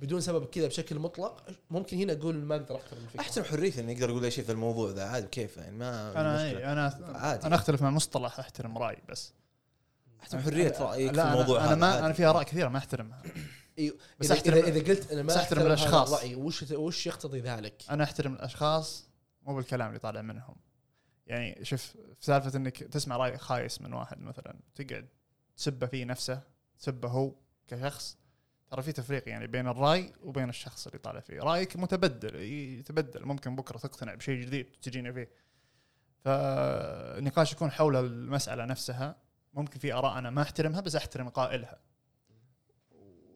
بدون سبب كذا بشكل مطلق ممكن هنا أقول ما أقدر احترم الفكرة احترم حريته إنه يقدر يقول أي شيء في الموضوع ذا عادي كيف يعني ما أنا. إيه، أنا عادي. أنا أختلف مع مصطلح أحترم رأي بس احترم حرية رأيك في الموضوع أنا, هذا أنا ما عادي. أنا في آراء كثيرة ما احترمها أيوه بس اذا أحترم- اذا, إذا قلت أنا ما بس أحترم أحترم هذا الأشخاص. الرأي وش وش يقتضي ذلك؟ أنا أحترم الأشخاص مو بالكلام اللي طالع منهم يعني شوف في سالفة إنك تسمع رأي خايس من واحد مثلا تقعد تسبه فيه نفسه تسبه هو كشخص. ترى في تفريق يعني بين الرأي وبين الشخص اللي طالع فيه. رأيك متبدل يتبدل. ممكن بكرة تقتنع بشيء جديد تجينا فيه. فالنقاش يكون حول المسألة نفسها. ممكن في آراء أنا ما أحترمها بس أحترم قائلها.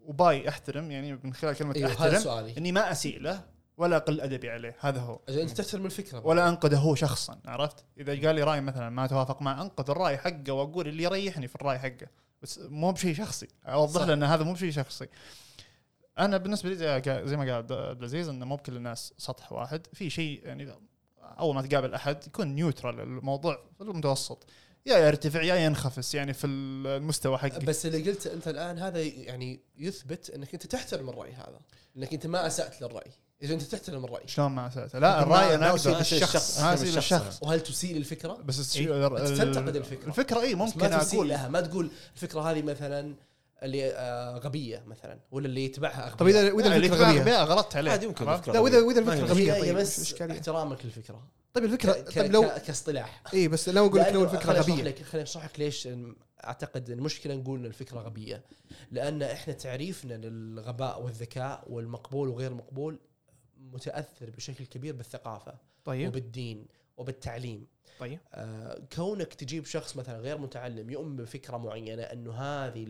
وباي أحترم يعني من خلال كلمة هذا أحترم إني ما أسيء له ولا أقل ادبي عليه. هذا هو. اذا أنت تحترم الفكرة. ولا انقده هو شخصا عرفت؟ إذا قال لي رأي مثلا ما توافق معه أنقذ الرأي حقه وأقول اللي يريحني في الرأي حقه. بس مو بشيء شخصي. أوضح. له ان هذا مو بشيء شخصي. أنا بالنسبة لي زي ما قال عبد العزيز إنه مو بكل الناس سطح واحد. في شيء يعني أول ما تقابل أحد يكون نيوترال الموضوع في المتوسط. يا يرتفع يا ينخفس يعني في المستوى حقك بس اللي قلته أنت الآن هذا يعني يثبت إنك أنت تحترم الرأي هذا. إنك أنت ما أسأت للرأي. إذا أنت تحترم الرأي. شلون ما اسأت لا الرأي أنا للشخص. ما اسيء الشخص وهل تسيء للفكره؟ بس الش- إيه؟ ال- تنتقد الفكرة. الفكرة اي ممكن ما تسيء أقول. لها. ما تقول الفكرة هذه مثلا اللي آه غبية مثلا ولا اللي يتبعها أغبياء. طيب اذا واذا لا، اللي الفكرة غبية. غبية غلطت عليه عادي يمكن؟ فكرة لا واذا واذا الفكرة غبية هي طيب بس؟ احترامك للفكرة. طيب الفكرة طيب لو كاصطلاح. اي بس لو أقول لك لو الفكرة غبية. خليني أشرح لك ليش أعتقد المشكلة نقول إن الفكرة غبية. لأن إحنا تعريفنا للغباء والذكاء والمقبول وغير المقبول متأثر بشكل كبير بالثقافة طيب. وبالدين وبالتعليم. طيب. آه، كونك تجيب شخص مثلا غير متعلم يؤمن بفكرة معينة إنه هذه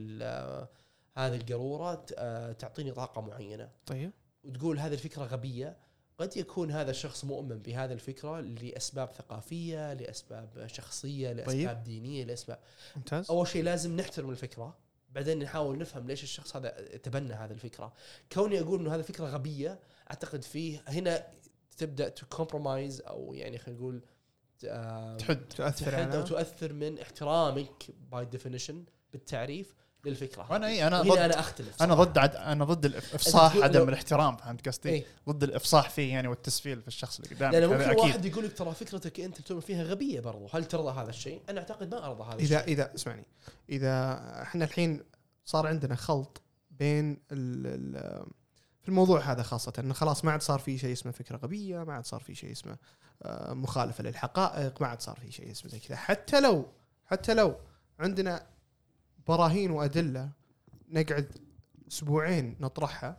هذه القارورة آه، تعطيني طاقة معينة. طيب. وتقول هذه الفكرة غبية قد يكون هذا الشخص مؤمن بهذه الفكرة لأسباب ثقافية لأسباب شخصية لأسباب طيب. دينية لأسباب. ممتاز. أول شيء لازم نحترم الفكرة بعدين نحاول نفهم ليش الشخص هذا تبنى هذه الفكرة. كوني أقول إنه هذه فكرة غبية أعتقد فيه هنا تبدأ تكمبرومايز أو يعني خلينا نقول تحد تاثر تحد أو على تؤثر من احترامك by definition بالتعريف للفكرة وأنا اي أنا هنا ضد أنا أختلف أنا. ضد عد أنا ضد الإفصاح عدم لو- الاحترام فهمت قصدي؟ إيه. ضد الإفصاح فيه يعني والتسفيل في الشخص اللي قدامك لأن هذا ممكن أكيد واحد يقول لك ترى فكرتك أنت تؤمن فيها غبية برضو هل ترضى هذا الشيء؟ أنا أعتقد ما أرضى هذا اذا الشيء اذا اسمعني إذا إحنا الحين صار عندنا خلط بين ال ال في الموضوع هذا خاصة إنه خلاص ما عاد صار في شيء اسمه فكرة غبية، ما عاد صار في شيء اسمه آه، مخالفة للحقائق، ما عاد صار في شيء اسمه زي كذا، حتى لو حتى لو عندنا براهين وأدلة نقعد أسبوعين نطرحها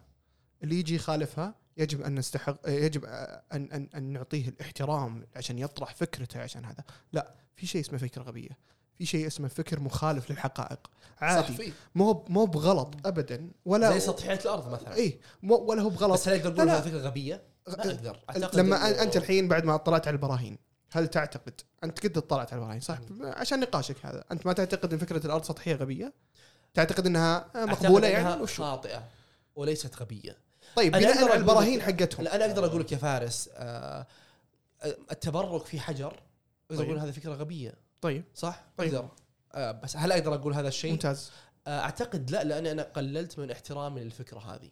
اللي يجي يخالفها يجب أن نستحق يجب أن أن أن نعطيه الاحترام عشان يطرح فكرته عشان هذا، لا في شيء اسمه فكرة غبية، في شيء اسمه فكر مخالف للحقائق، صح عادي. فيه مو مو بغلط ابدا ولا زي سطحيه الأرض مثلا. اي مو ولا هو بغلط. بس هل أقدر أقول فكرة غبية؟ ما أقدر. أعتقد لما أنت الحين بعد ما اطلعت على البراهين هل تعتقد أنت قد اطلعت على البراهين صح؟ عشان نقاشك هذا. أنت ما تعتقد إن فكرة الأرض سطحية غبية؟ تعتقد إنها مقبولة إنها يعني وشو خاطئة وليست غبية. طيب بناء على البراهين حقتهم. أنا أقدر أقول لك يا فارس آه آه، التبرك في حجر أقدر طيب. أقول هذه فكرة غبية. طيب. صح؟ طيب. أقدر. آه بس هل أقدر أقول هذا الشيء؟ ممتاز. آه أعتقد لا لأن أنا قللت من احترامي للفكرة هذه.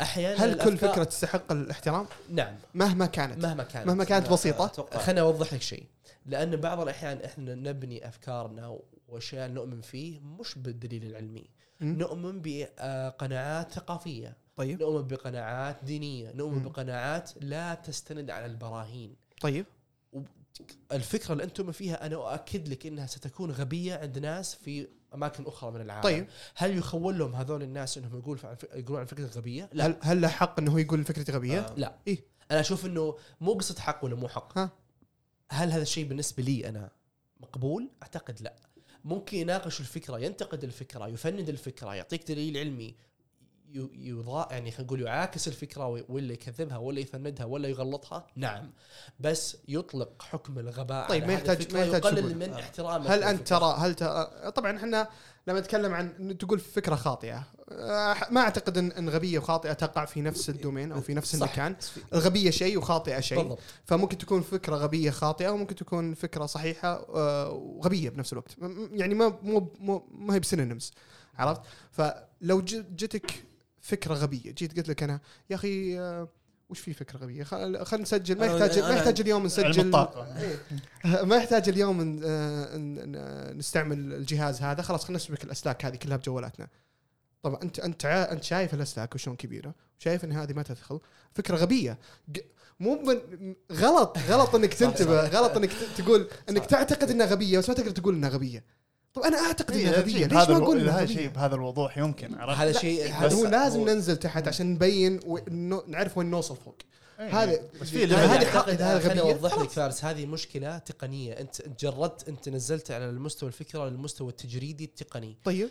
أحيانا هل كل فكرة تستحق الاحترام؟ نعم. مهما كانت. مهما كانت. مهما كانت بسيطة. خليني اوضح لك شيء. لأن بعض الأحيان إحنا نبني أفكارنا وأشياء نؤمن فيه مش بالدليل العلمي. نؤمن بقناعات ثقافية. طيب. نؤمن بقناعات دينية. نؤمن. بقناعات لا تستند على البراهين. طيب. الفكرة اللي أنتم فيها أنا أؤكد لك إنها ستكون غبية عند ناس في أماكن أخرى من العالم طيب هل يخول لهم هذول الناس إنهم يقول عن يقولون عن فكرة غبية لا هل هل له حق إنه هو يقول فكرتي غبية؟ آه. لا إيه؟ أنا أشوف إنه مو قصه حق ولا مو حق ها؟ هل هذا الشيء بالنسبة لي أنا مقبول أعتقد لا ممكن يناقش الفكرة ينتقد الفكرة يفند الفكرة يعطيك دليل علمي يضاء يعني خلينا نقول يعاكس الفكرة ولا يكذبها ولا يفندها ولا يغلطها. نعم. بس يطلق حكم الغباء طيب، ما يحتاج- ما يحتاج يقلل. من آه. احترامك هل أنت. ترى هل ترى طبعا إحنا لما نتكلم عن تقول فكرة خاطئة ما أعتقد ان غبية وخاطئة تقع في نفس ال domain أو في نفس. المكان. الغبية شيء وخاطئة شيء. بالضبط. فممكن تكون فكرة غبية خاطئة وممكن تكون فكرة صحيحة آه، وغبية بنفس الوقت. يعني ما مو ما هي ب synonyms عرفت؟ فلو جتك فكرة غبية. جيت قلت لك أنا يا أخي آه، وش في فكرة غبية؟ خلينا نسجل ما يحتاج ما أنا- يحتاج اليوم نسجل. إيه. [laughs] ما يحتاج اليوم آه، نستعمل الجهاز هذا. خلاص خلينا نسبك الأسلاك هذه كلها بجوالاتنا. طبعا أنت أنت أنت شايف الأسلاك وشلون كبيرة؟ وشايف إن هذه ما تدخل؟ فكرة غبية. مو من غلط غلط إنك [laughs] تنتبه غلط إنك تقول إنك تعتقد إنها غبية بس ما تقدر تقول إنها غبية. طب أنا أعتقد إنها غبية. ليش هذا ما أقول هذا غبية؟ بهذا الوضوح يمكن عرفت؟ هذا شيء هذا بس هو لازم هو- ننزل تحت عشان نبين ونو- نعرف وين نوصل فوق. إيه. هذا بس في هذه هذه يعني. حق اعتقد هذا خليني غبية. أوضح لك. فارس هذه مشكلة تقنية. أنت أنت جردت أنت نزلت على المستوى الفكرة للمستوى التجريدي التقني. طيب.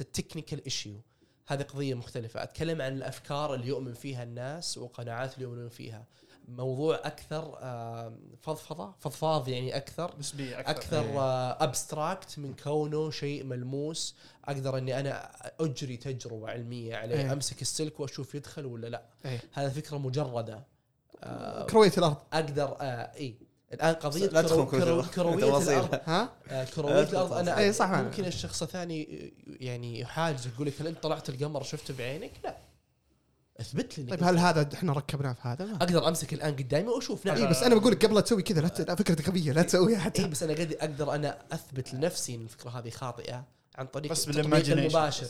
ال technical issue هذه قضية مختلفة. أتكلم عن الأفكار اللي يؤمن فيها الناس والقناعات اللي يؤمنون فيها. موضوع أكثر آه، فضفضة فضفاض يعني أكثر نسبية أكثر, أكثر إيه. abstract من كونه شيء ملموس أقدر إني أنا أجري تجربة علمية عليه إيه. أمسك السلك وأشوف يدخل ولا لا إيه. هذا فكرة مجردة آه، كروية الأرض أقدر آه اي الآن قضية كرو كرو الأرض. كروية. الأرض ها آه، كروية الأرض أنا إيه، صح. ممكن الشخص الثاني يعني يحاجز يقول لك هل أنت طلعت القمر شفته بعينك؟ لا اثبت لي طيب هل هذا إحنا ركبناه في هذا؟ ما. أقدر أمسك الآن قدامي وأشوف. نعم إي بس أنا بقول لك قبل لا تسوي كذا لا فكرتك غبيه لا تسويها إي حتى. بس أنا قد أقدر أنا أثبت لنفسي إن الفكرة هذه خاطئة عن طريق بس. المباشر.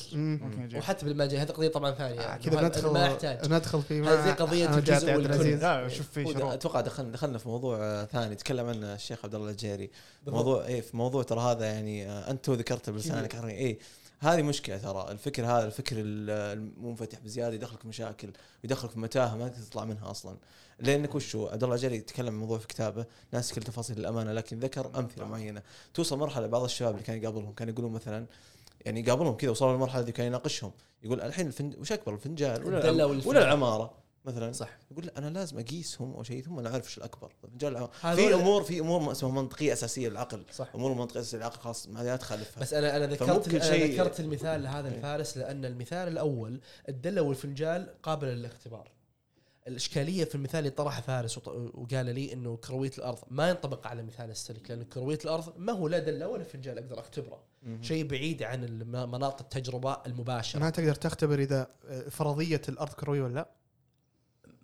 وحتى بالمجال هذه قضية طبعا ثانية. آه، يعني كذا ما- ندخل ما يحتاج. ندخل في هذه أنا الجزء عبد والكل. لا شوف في شروط أتوقع دخلنا دخلنا في موضوع آه، ثاني تكلم عنه الشيخ عبد الله العجيري. موضوع إيه في موضوع ترى هذا يعني آه، أنت تو ذكرته بلسانك إيه هذه مشكلة ترى. الفكر هذا الفكر ال- المنفتح بزيادة يدخلك مشاكل يدخلك في متاهة ما تطلع منها أصلا. لأنك وش هو عبد الله العجيري يتكلم عن موضوع في كتابه ناس كل تفاصيل الأمانة لكن ذكر أمثلة معينة. توصل مرحلة بعض الشباب اللي كان يقابلهم كان يقولون مثلا يعني يقابلهم كذا وصلوا للمرحله دي كان يناقشهم. يقول الحين الفن وش أكبر الفنجان ولا العم-. ولا العمارة؟ مثلا صح. يقول لا أنا لازم أقيسهم أو شيء ثم أنا أعرف إيش الأكبر. هذول- في أمور في أمور اسمها منطقية أساسية للعقل. صح. أمور منطقية أساسية للعقل خلاص ما لا تخالفها. بس أنا أنا ذكرت شيء- ذكرت المثال هذا إيه. الفارس لأن المثال الأول الدلة والفنجال قابله للاختبار. الإشكالية في المثال اللي طرحه فارس وط- وقال لي إنه كرويه الأرض ما ينطبق على مثال السلك لأن كرويه الأرض ما هو لا دلة ولا فنجال أقدر أختبره. شيء بعيد عن الم- مناط التجربة المباشرة. ما تقدر تختبر إذا فرضية الأرض كروية ولا لا؟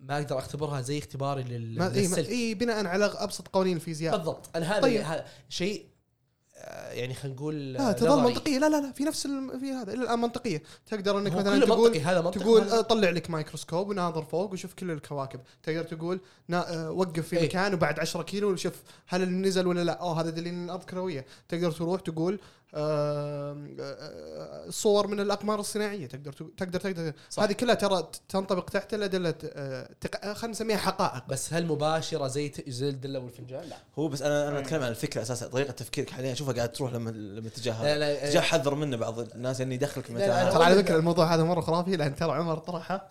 ما أقدر أختبرها زي اختباري لل- ما اي اي بناء على أبسط قوانين الفيزياء. بالضبط. أنا هذا طيب. شيء يعني خلينا نقول لا آه، تظل نظري. منطقية. لا لا لا في نفس. في هذا. إلى الآن منطقية. تقدر إنك مثلا تقول منطقي هذا منطق تقول آه، طلع لك مايكروسكوب وناظر فوق وشوف كل الكواكب. تقدر تقول آه، وقف في إيه. مكان وبعد 10 كيلو وشوف هل نزل ولا لا. أوه هذا دليل إن الأرض كرويه تقدر تروح تقول آه، آه، صور من الأقمار الصناعية. تقدر تقدر تقدر. صح. هذه كلها ترى تنطبق تحت الأدلة آه، تق- آه، خلينا نسميها حقائق. بس هل مباشرة زي زي الدله والفنجان؟ لا. هو بس أنا أنا أتكلم عن الفكرة أساسا طريقة تفكيرك حاليا. اشوفها قاعد تروح لما لما اتجاه لا هذا لا اتجاه حذر منه بعض الناس انه يدخلك متاهة. ترى على فكرة الموضوع هذا مرة خرافي لأن ترى عمر طرحه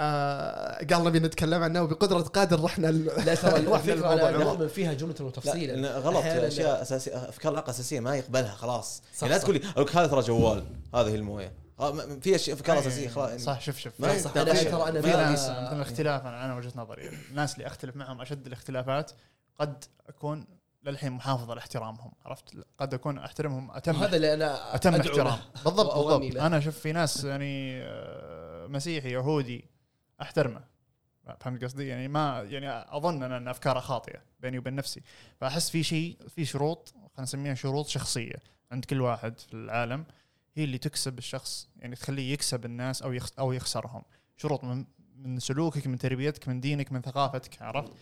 آه قال نبي نتكلم عنه وبقدره قادر رحنا ال- لا ترى [laughs] أنا. نؤمن فيها جملة لا وتفصيلا غلط. أشياء أساسية أفكار العقل أساسية ما يقبلها خلاص. صح، يعني لا. تقول لي هذا ترى جوال هذه هي الموية. آه، في أشياء أفكار أساسية خلاص. يعني صح شوف شوف. ما في- صح، في- ترى أنا في ما- ناس مثلا اختلاف أنا وجهة نظري. الناس اللي أختلف معهم أشد الاختلافات قد أكون للحين محافظ على احترامهم عرفت؟ قد أكون أحترمهم أتم وهذا اللي أنا اتم احترام. بالضبط بالضبط. أنا أشوف في ناس يعني آه، مسيحي يهودي أحترمه. فهمت قصدي؟ يعني ما يعني أظن أن أن أفكاره خاطئة بيني وبين نفسي. فأحس في شيء في شروط خلينا نسميها شروط شخصية عند كل واحد في العالم هي اللي تكسب الشخص يعني تخليه يكسب الناس أو يخس أو يخسرهم. شروط من من سلوكك من تربيتك من دينك من ثقافتك عرفت؟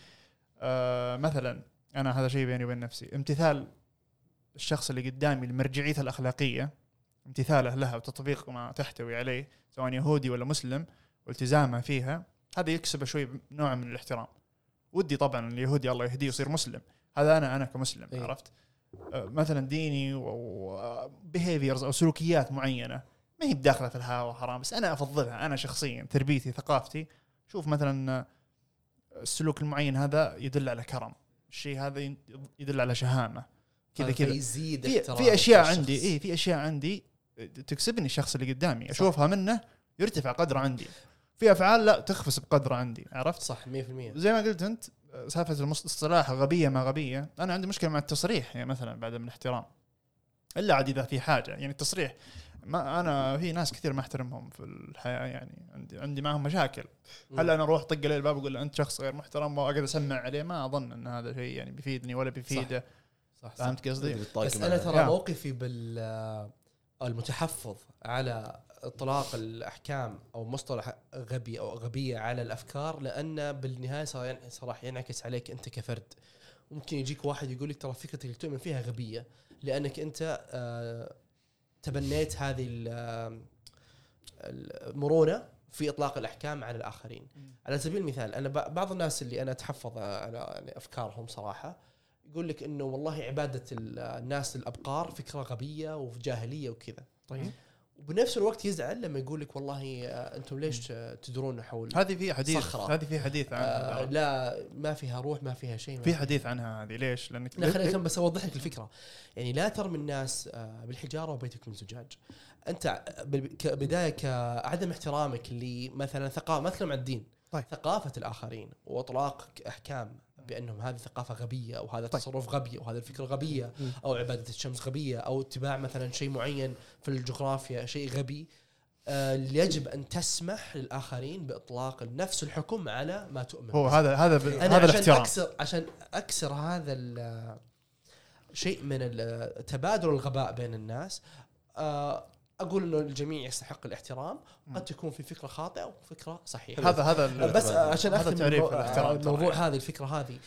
آه مثلا أنا هذا شيء بيني وبين نفسي. امتثال الشخص اللي قدامي لمرجعيته الأخلاقية امتثاله لها وتطبيق ما تحتوي عليه سواء يهودي ولا مسلم والتزامه فيها هذا يكسب شوي نوع من الاحترام. ودي طبعا اليهودي الله يهديه يصير مسلم. هذا أنا أنا كمسلم إيه. عرفت؟ آه، مثلا ديني وبيهيفيرز أو سلوكيات معينة ما هي بداخلة في الهوى وحرام بس أنا أفضلها أنا شخصيا تربيتي ثقافتي. شوف مثلا السلوك المعين هذا يدل على كرم. الشيء هذا يدل على شهامة. كذا كذا. يزيد في في أشياء. عندي اي في أشياء عندي تكسبني الشخص اللي قدامي أشوفها منه يرتفع قدره عندي. في أفعال لا تخفس بقدره عندي عرفت؟ صح 100% زي ما قلت أنت سالفة المصطلح غبية ما غبية أنا عندي مشكلة مع التصريح يعني مثلا بعدم الاحترام. إلا عاد إذا في حاجة يعني التصريح ما أنا في ناس كثير ما أحترمهم في الحياة يعني. عندي عندي معهم مشاكل. هل أنا أروح طق عليه الباب وأقول له أنت شخص غير محترم وأقعد أسمع عليه ما أظن إن هذا شيء يعني بيفيدني ولا بيفيده. صح, صح. فهمت قصدي؟ بس أنا ترى. موقفي بال المتحفظ على إطلاق الأحكام أو مصطلح غبي أو غبية على الأفكار لأن بالنهاية صراحة ينعكس عليك أنت كفرد. ممكن يجيك واحد يقول لك ترى فكرتك اللي تؤمن فيها غبية لأنك أنت آه، تبنيت هذه ال- المرونه في إطلاق الأحكام على الآخرين. على سبيل المثال أنا بعض الناس اللي أنا أتحفظ على يعني أفكارهم صراحة يقول لك إنه والله عبادة ال- الناس للابقار فكرة غبية وجاهلية وكذا. طيب؟ وبنفس الوقت يزعل لما يقول لك والله آه، أنتم ليش آه، تدرون حول هذه في حديث صخرة. هذه في حديث آه عنها لا ما فيها روح ما فيها شيء ما في حديث عنها هذه ليش؟ لأنك لا خليني بس أوضح لك الفكرة يعني لا ترمي الناس آه، بالحجارة وبيتك من زجاج أنت كبدايه كعدم احترامك لمثلا ثقافه ما اتكلم عن الدين طيب. ثقافة الآخرين وأطلاق أحكام بأنهم هذه ثقافة غبية أو هذا طيب. تصرف غبي أو هذه الفكرة غبية. أو عبادة الشمس غبية أو اتباع مثلا شيء معين في الجغرافيا شيء غبي آه، يجب أن تسمح للآخرين بإطلاق نفس الحكم على ما تؤمن هو. هذا هذا أنا هذا عشان الاحترام اكسر عشان أكسر هذا شيء من تبادل الغباء بين الناس آه، أقول إنه الجميع يستحق الاحترام قد تكون في فكرة خاطئة وفكرة صحيحة. هذا هذا بس عشان هذا تعريف الاحترام الموضوع. هذه الفكرة هذه.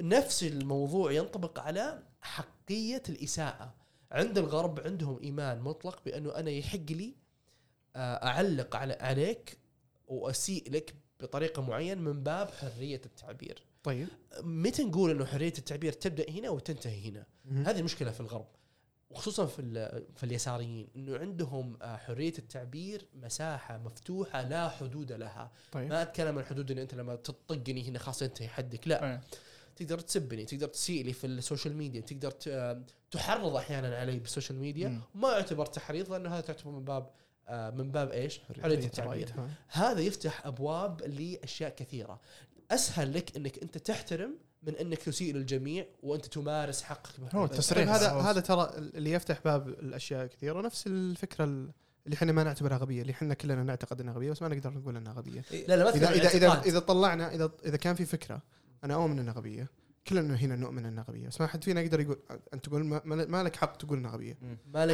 نفس الموضوع ينطبق على حقية الإساءة. عند الغرب عندهم إيمان مطلق بأنه أنا يحق لي آه، أعلق على عليك وأسيء لك بطريقة معينة من باب حرية التعبير. طيب. متى نقول إنه حرية التعبير تبدأ هنا وتنتهي هنا. هذه المشكلة في الغرب. وخصوصا في في اليساريين إنه عندهم آه، حرية التعبير مساحة مفتوحة لا حدود لها طيب ما أتكلم عن الحدود اللي أنت لما تطقني هنا خلاص ينتهي حدك لا إيه. تقدر تسبني تقدر تسيء لي في السوشيال ميديا تقدر آه، تحرض أحيانا علي بالسوشيال ميديا. ما يعتبر تحريض لأنه هذا تعتبر من باب آه، من باب إيش؟ حرية التعبير تمام. هذا يفتح أبواب لأشياء كثيرة أسهل لك إنك أنت تحترم من انك تسيء للجميع وانت تمارس حقك هو طيب هذا هذا ترى اللي يفتح باب الأشياء كثيرة نفس الفكرة اللي إحنا ما نعتبرها غبية اللي إحنا كلنا نعتقد إنها غبية بس ما نقدر نقول إنها غبية. لا لا ما اذا أتكلم عن اذا. إذا طلعنا اذا إذا كان في فكرة أنا أؤمن إنها غبية. كلنا هنا نؤمن انها غبيه بس ما حد فينا يقدر يقول أنت تقول ما, ما لك حق تقول انها غبيه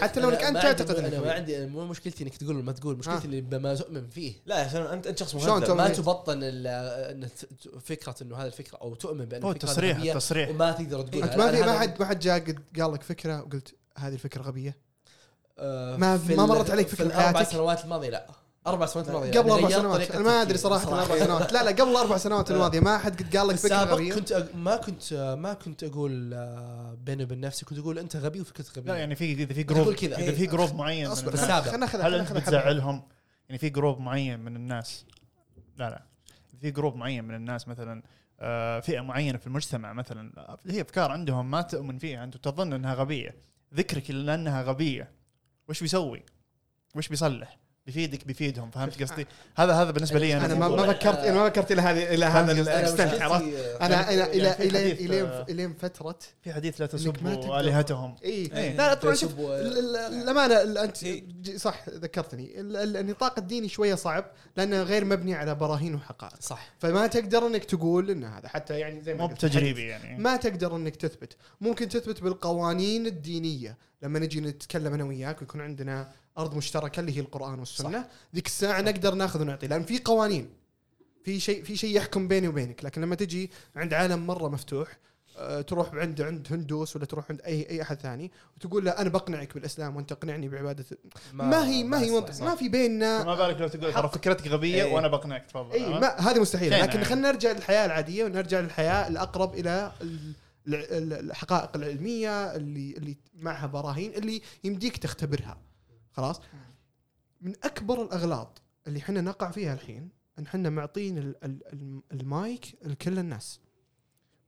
حتى لو انك أنت ما عندي- تعتقد أنا إنك ما. عندي مو مشكلتي إنك تقول ما تقول مشكلتي آه. اللي بما تؤمن فيه لا عشان انت أنت شخص مهذب؟ ما. تبطن ال- إن ت- فكرة إنه هذه الفكرة أو تؤمن بأن هو غبية التصريح وما تقدر تقولها أنت ما في ما حد ما حد جاء قد قال لك فكرة وقلت هذه الفكرة غبية آه، ما- في ما مرت عليك في فكرة الأربع؟ سنوات الماضية لا أربع سنوات الماضية قبل يعني أربع سنوات أنا ما أدري صراحة صراحة. الاربع سنوات لا لا قبل الاربع سنوات [laughs] الماضية ما حد قد قال لك فكره غبيه كنت أق... ما كنت ما كنت أقول آه، بيني وبين نفسي كنت أقول أنت غبي وفكرتك غبيه لا يعني في إذا في تقول group كذا. إذا في group معين من أصبر. خلينا ناخذ هل أنت بتزعلهم؟ يعني في جروب معين من الناس لا لا في group معين من الناس مثلا آه، فئة معينة في المجتمع مثلا هي أفكار عندهم ما تؤمن فيها أنت تظن أنها غبية ذكرك لأنها غبية وش بيسوي؟ وش بيصلح؟ بيفيدك بيفيدهم فهمت قصدي؟ هذا هذا بالنسبة لي أنا. أنا ما ما فكرت أنا ما فكرت إلى هذه إلى هذا؟ أنا ال extent عرفت. أنا يعني- أنا إلى يعني في إلى حديث، إلى آه، الين فترة في حديث لا تسبوا آلهتهم. إي. لا لا طبعا شوف الامانه ال- أنت إيه. ج- صح ذكرتني. ال- ال- النطاق الديني شوية صعب لأنه غير مبني على براهين وحقائق. صح. فما تقدر إنك تقول إن هذا حتى يعني زي ما مو قلت بتجريبي يعني. ما تقدر إنك تثبت. ممكن تثبت بالقوانين الدينية. لما نجي نتكلم أنا وياك ويكون عندنا أرض مشتركة اللي هي القرآن والسنة. ذيك الساعة نقدر ناخذ ونعطي لأن في قوانين في شيء في شيء يحكم بيني وبينك لكن لما تجي عند عالم مرة مفتوح آه، تروح عند عند هندوس ولا تروح عند اي أي أحد ثاني وتقول له أنا بقنعك بالإسلام وأنت اقنعني بعبادة ما, هي ما هي منطق. ما في بيننا ما بالك لو تقول ترى. فكرتك غبية إيه. وأنا بقنعك تفضل اي عرفت؟ ما هذه مستحيل لكن يعني. خلينا نرجع للحياة العادية ونرجع للحياة الأقرب إلى ال- ال- ال- الحقائق العلمية اللي اللي معها براهين اللي يمديك تختبرها. خلاص؟ من أكبر الأغلاط اللي إحنا نقع فيها الحين إن إحنا معطين ال- ال- الم- المايك لكل الناس.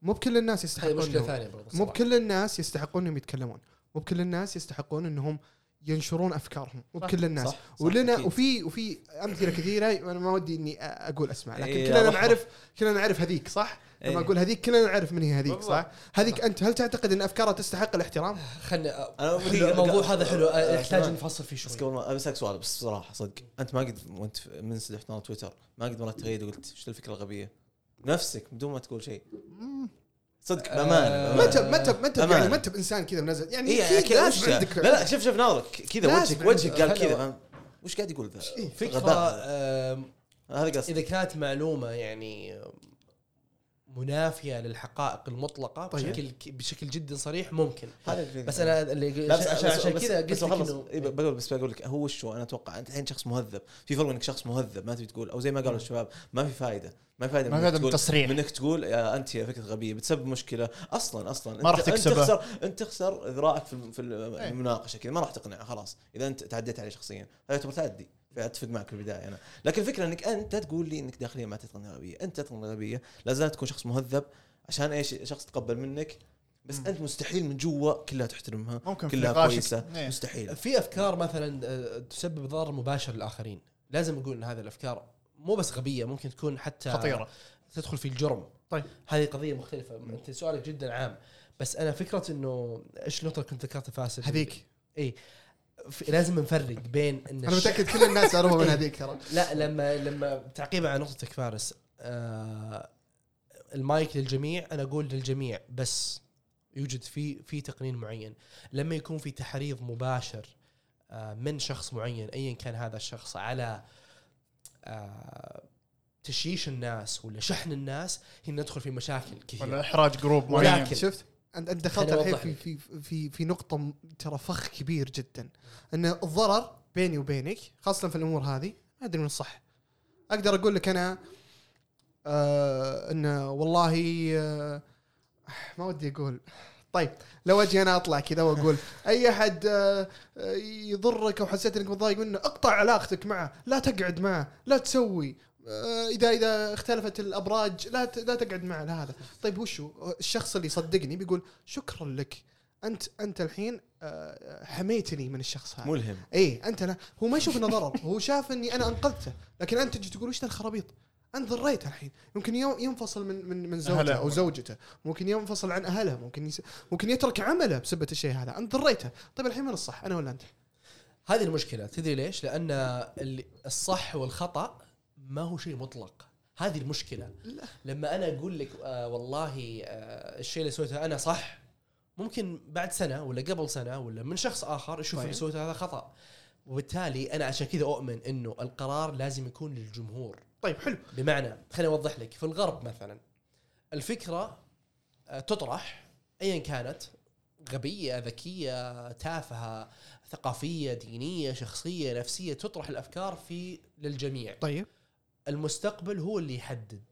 مو بكل الناس يستحقون مشكله ثانية برضه مو. بكل الناس يستحقون إنهم يتكلمون. مو بكل الناس يستحقون إنهم ينشرون أفكارهم مو بكل الناس صح، صح، ولنا أكيد. وفي وفي أمثلة كثيرة أنا ما ودي إني أقول أسماء لكن إيه، كلنا. نعرف كلنا نعرف هذيك صح؟ لما إيه. أقول هذيك كلنا نعرف من هي هذيك بالضبط. صح؟ هذيك أنت هل تعتقد إن أفكارها تستحق الاحترام؟ خلنا الموضوع. هذا حلو يحتاج. نفصل فيه بس شوي قبل ما بسألك سؤال بس بصراحة صدق أنت ما قد وأنت من سدحت تويتر ما قد مرت تغير قلت إيش الفكرة الغبية نفسك بدون ما تقول شيء صدق آه، بأمانة ما انت ما انت ما انت. يعني ما انت بانسان كذا منزل يعني أكيد أكيد لازم عندك لا لا شوف شوف ناظرك كذا وجهك وجهك قال كذا؟ وش قاعد يقول ذا؟ إيه، فكرة. آم، هذا قصدي إذا كانت معلومة يعني منافية للحقائق المطلقة طيب. بشكل بشكل جدا صريح ممكن هذا. بس أنا اللي بس عشان عشان كذا قلت لك إنه إيه بقول بس بقول لك هو شو أنا أتوقع أنت الحين شخص مهذب في فرق انك شخص مهذب ما تبي تقول أو زي ما قالوا الشباب ما في فائده ما في فائده ما فائدة من تقول- التصريح. من انك تقول يا أنت يا فكرة غبية بتسبب مشكلة. أصلا أصلا. ما راح أنت- أنت تكسبه. تخسر أنت تخسر ذراعك في إيه. المناقشة كذا. ما راح تقنعه خلاص. إذا أنت تعديت عليه شخصيا. هذا يعتبر تعدي. اتفق معك في البداية أنا. لكن الفكرة إنك أنت تقول لي إنك داخليا ما تتقن غبيه أنت تتقن غبيه لا زالت تكون شخص مهذب عشان إيش؟ شخص تقبل منك. بس. أنت مستحيل من جوا كلها تحترمها ممكن كلها كويسة. إيه. مستحيل. في أفكار مثلا آه، تسبب ضرر مباشر للآخرين. لازم نقول إن هذه الأفكار مو بس غبية ممكن تكون حتى خطيرة. تدخل في الجرم. طيب. هذه قضية مختلفة. أنت سؤالك جدا عام. بس أنا فكرة إنه إيش النقطه اللي كنت ذكرتها فاسد؟ هذيك. إي. لازم نفرق بين إن أنا متأكد كل الناس يعرفوا [laughs] من هذيك ترى. لا لما لما تعقيبا على نقطتك فارس آه المايك للجميع أنا أقول للجميع بس يوجد في في تقنين معين. لما يكون في تحريض مباشر آه من شخص معين ايا كان هذا الشخص على تجييش الناس ولا شحن الناس هنا ندخل في مشاكل ولا كثيره احراج group معين. ولكن- شفت؟ أنت دخلت الحين في. في في في نقطة ترى فخ كبير جدا. إن الضرر بيني وبينك خاصة في الأمور هذه ما أدري من الصح. أقدر أقول لك أنا آه انه والله آه ما ودي أقول. طيب لو أجي أنا أطلع كذا وأقول أي أحد آه آه، يضرك أو حسيت إنك متضايق منه اقطع علاقتك معه لا تقعد معه لا تسوي آه، إذا إذا اختلفت الأبراج لا لا تقعد معه لا هذا. طيب وشو؟ الشخص اللي صدقني بيقول شكرا لك أنت أنت الحين حميتني من الشخص هذا. ملهم. اي أنت لا. هو ما يشوف إنه ضرر هو شاف إني أنا أنقذته لكن أنت تجي تقول وش ذا الخرابيط؟ انت ضريته الحين. ممكن يو- ينفصل من من من زوجته أهله. أو زوجته. ممكن ينفصل عن أهله. ممكن يس... ممكن يترك عمله بسبه الشيء هذا. انت ضريته طيب الحين من الصح؟ أنا ولا أنت؟ هذه المشكلة. تدري ليش؟ لأن الصح والخطأ ما هو شيء مطلق. هذه المشكلة. لا. لما أنا أقول لك آه والله آه الشيء اللي سويته أنا صح ممكن بعد سنة ولا قبل سنة ولا من شخص آخر يشوف طيب. اللي سويته هذا خطأ. وبالتالي أنا عشان كذا أؤمن إنه القرار لازم يكون للجمهور. طيب حلو. بمعنى خليني أوضح لك في الغرب مثلا الفكرة آه، تطرح ايا كانت غبية ذكية تافهة ثقافية دينية شخصية نفسية تطرح الأفكار في للجميع. طيب. المستقبل هو اللي يحدد.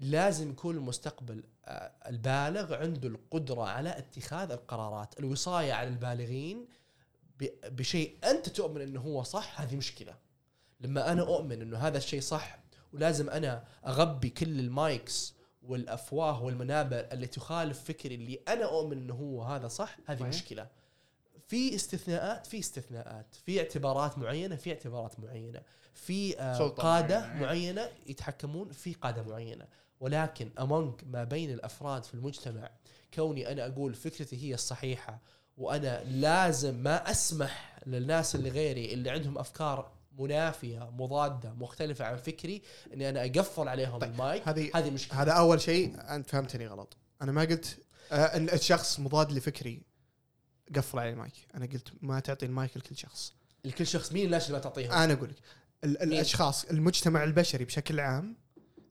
لازم يكون المستقبل آه، البالغ عنده القدرة على اتخاذ القرارات الوصاية على البالغين بشيء أنت تؤمن إنه هو صح هذه مشكلة. لما أنا أؤمن إنه هذا الشيء صح ولازم أنا أغبي كل المايكس والأفواه والمنابر اللي تخالف فكري اللي أنا أؤمن إنه هو هذا صح هذه. مشكلة. في استثناءات في استثناءات. في اعتبارات معينة في اعتبارات معينة. في آه قاده معينة. معينة يتحكمون في قادة معينة. ولكن امونج ما بين الأفراد في المجتمع كوني أنا أقول فكرتي هي الصحيحة وأنا لازم ما أسمح للناس اللي غيري اللي عندهم أفكار منافية مضادة مختلفة عن فكري إني أنا أقفل عليهم طيب، المايك. هذه هذه مشكلة. هذا أول شيء. أنت فهمتني غلط. أنا ما قلت آه إن الشخص مضاد لفكري قفل عليه المايك. أنا قلت ما تعطي المايك لكل شخص. لكل شخص. مين الناس اللي ما تعطيهم أنا أقول لك ال-؟ الأشخاص المجتمع البشري بشكل عام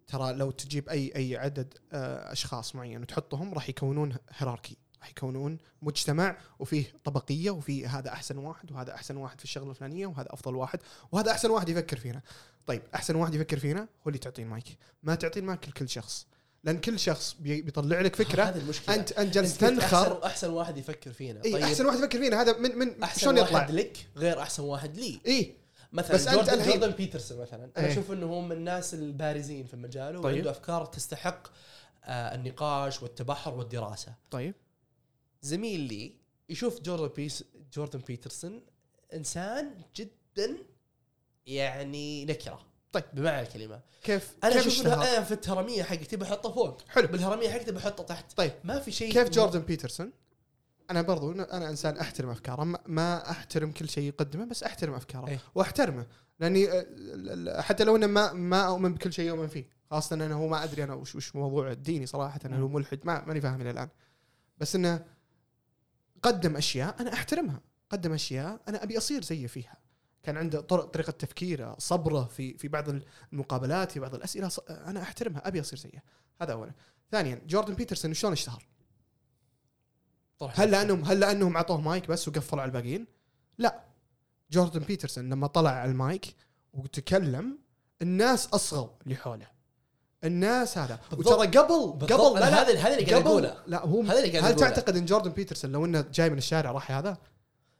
ترى لو تجيب أي أي عدد آه، أشخاص معين وتحطهم راح يكونون هيراركي. راح يكونون مجتمع وفيه طبقية وفيه هذا أحسن واحد وهذا أحسن واحد في الشغلة الفلانية وهذا أفضل واحد وهذا أحسن واحد يفكر فينا. طيب أحسن واحد يفكر فينا هو اللي تعطيه المايك. ما تعطيه المايك لكل شخص. لأن كل شخص بي- بيطلع لك فكرة. هذه المشكلة. انت أنت جالس أنت تنخر. احسن أحسن واحد يفكر فينا. اي طيب. أحسن واحد يفكر فينا. هذا من من أحسن شلون يطلع؟ واحد لك غير أحسن واحد لي. اي مثلا بس أنت جوردن, الحين- جوردن بيترسون مثلا. أنا إيه. أشوف إنه هو من الناس البارزين في مجاله طيب. وعنده أفكار تستحق آه النقاش والتبحر والدراسة. طيب. زميل لي يشوف جوردن بيس جوردن بيترسون إنسان جدا يعني نكرة. طيب. بمعنى الكلمة. كيف أنا كيف أشوف أنا في التراميه حقتي بحطه فوق؟ حلو. بالهرمية حقتي بحطه تحت. طيب. ما في شيء كيف جوردن بيترسون؟ أنا برضو أنا إنسان أحترم أفكاره ما- أحترم كل شيء يقدمه بس أحترم أفكاره إيه. وأحترمه. لأني آه، حتى لو إنه ما ما أؤمن بكل شيء يؤمن فيه خاصة إنه هو ما أدري أنا وش وش موضوع الديني صراحة إنه هو ملحد ما ماني فاهم إلى الآن. بس إنه قدم أشياء أنا أحترمها. قدم أشياء أنا أبي أصير زيه فيها. كان عنده طرق طريقة تفكيره صبرة في في بعض المقابلات في بعض الأسئلة أنا أحترمها أبي أصير زيه هذا اولا. ثانيا جوردن بيترسون شلون اشتهر هل لانهم هل لأنهم أعطوه مايك بس وقفلوا على الباقيين؟ لا. جوردن بيترسون لما طلع على المايك وتكلم الناس أصغوا اللي حوله الناس هذا. وترى قبل. قبل أنا هذا هذا اللي قاعد اقوله لا هو هذا اللي قاعد هل. تعتقد إن جوردن بيترسون لو إنه جاي من الشارع راح هذا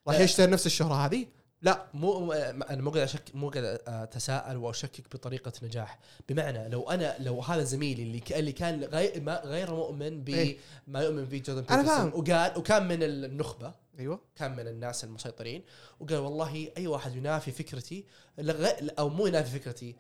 راح لا. يشتري نفس الشهرة هذه؟ لا مو أنا مو قاعد اشك مو قاعد أتساءل وأشكك بطريقة نجاح بمعنى لو أنا لو هذا زميلي اللي اللي كان غير ما غير مؤمن إيه. بما يؤمن فيه جوردن بيترسون فاهم. وقال وكان من النخبة أيوه كان من الناس المسيطرين وقال والله أي واحد ينافي فكرتي أو مو ينافي فكرتي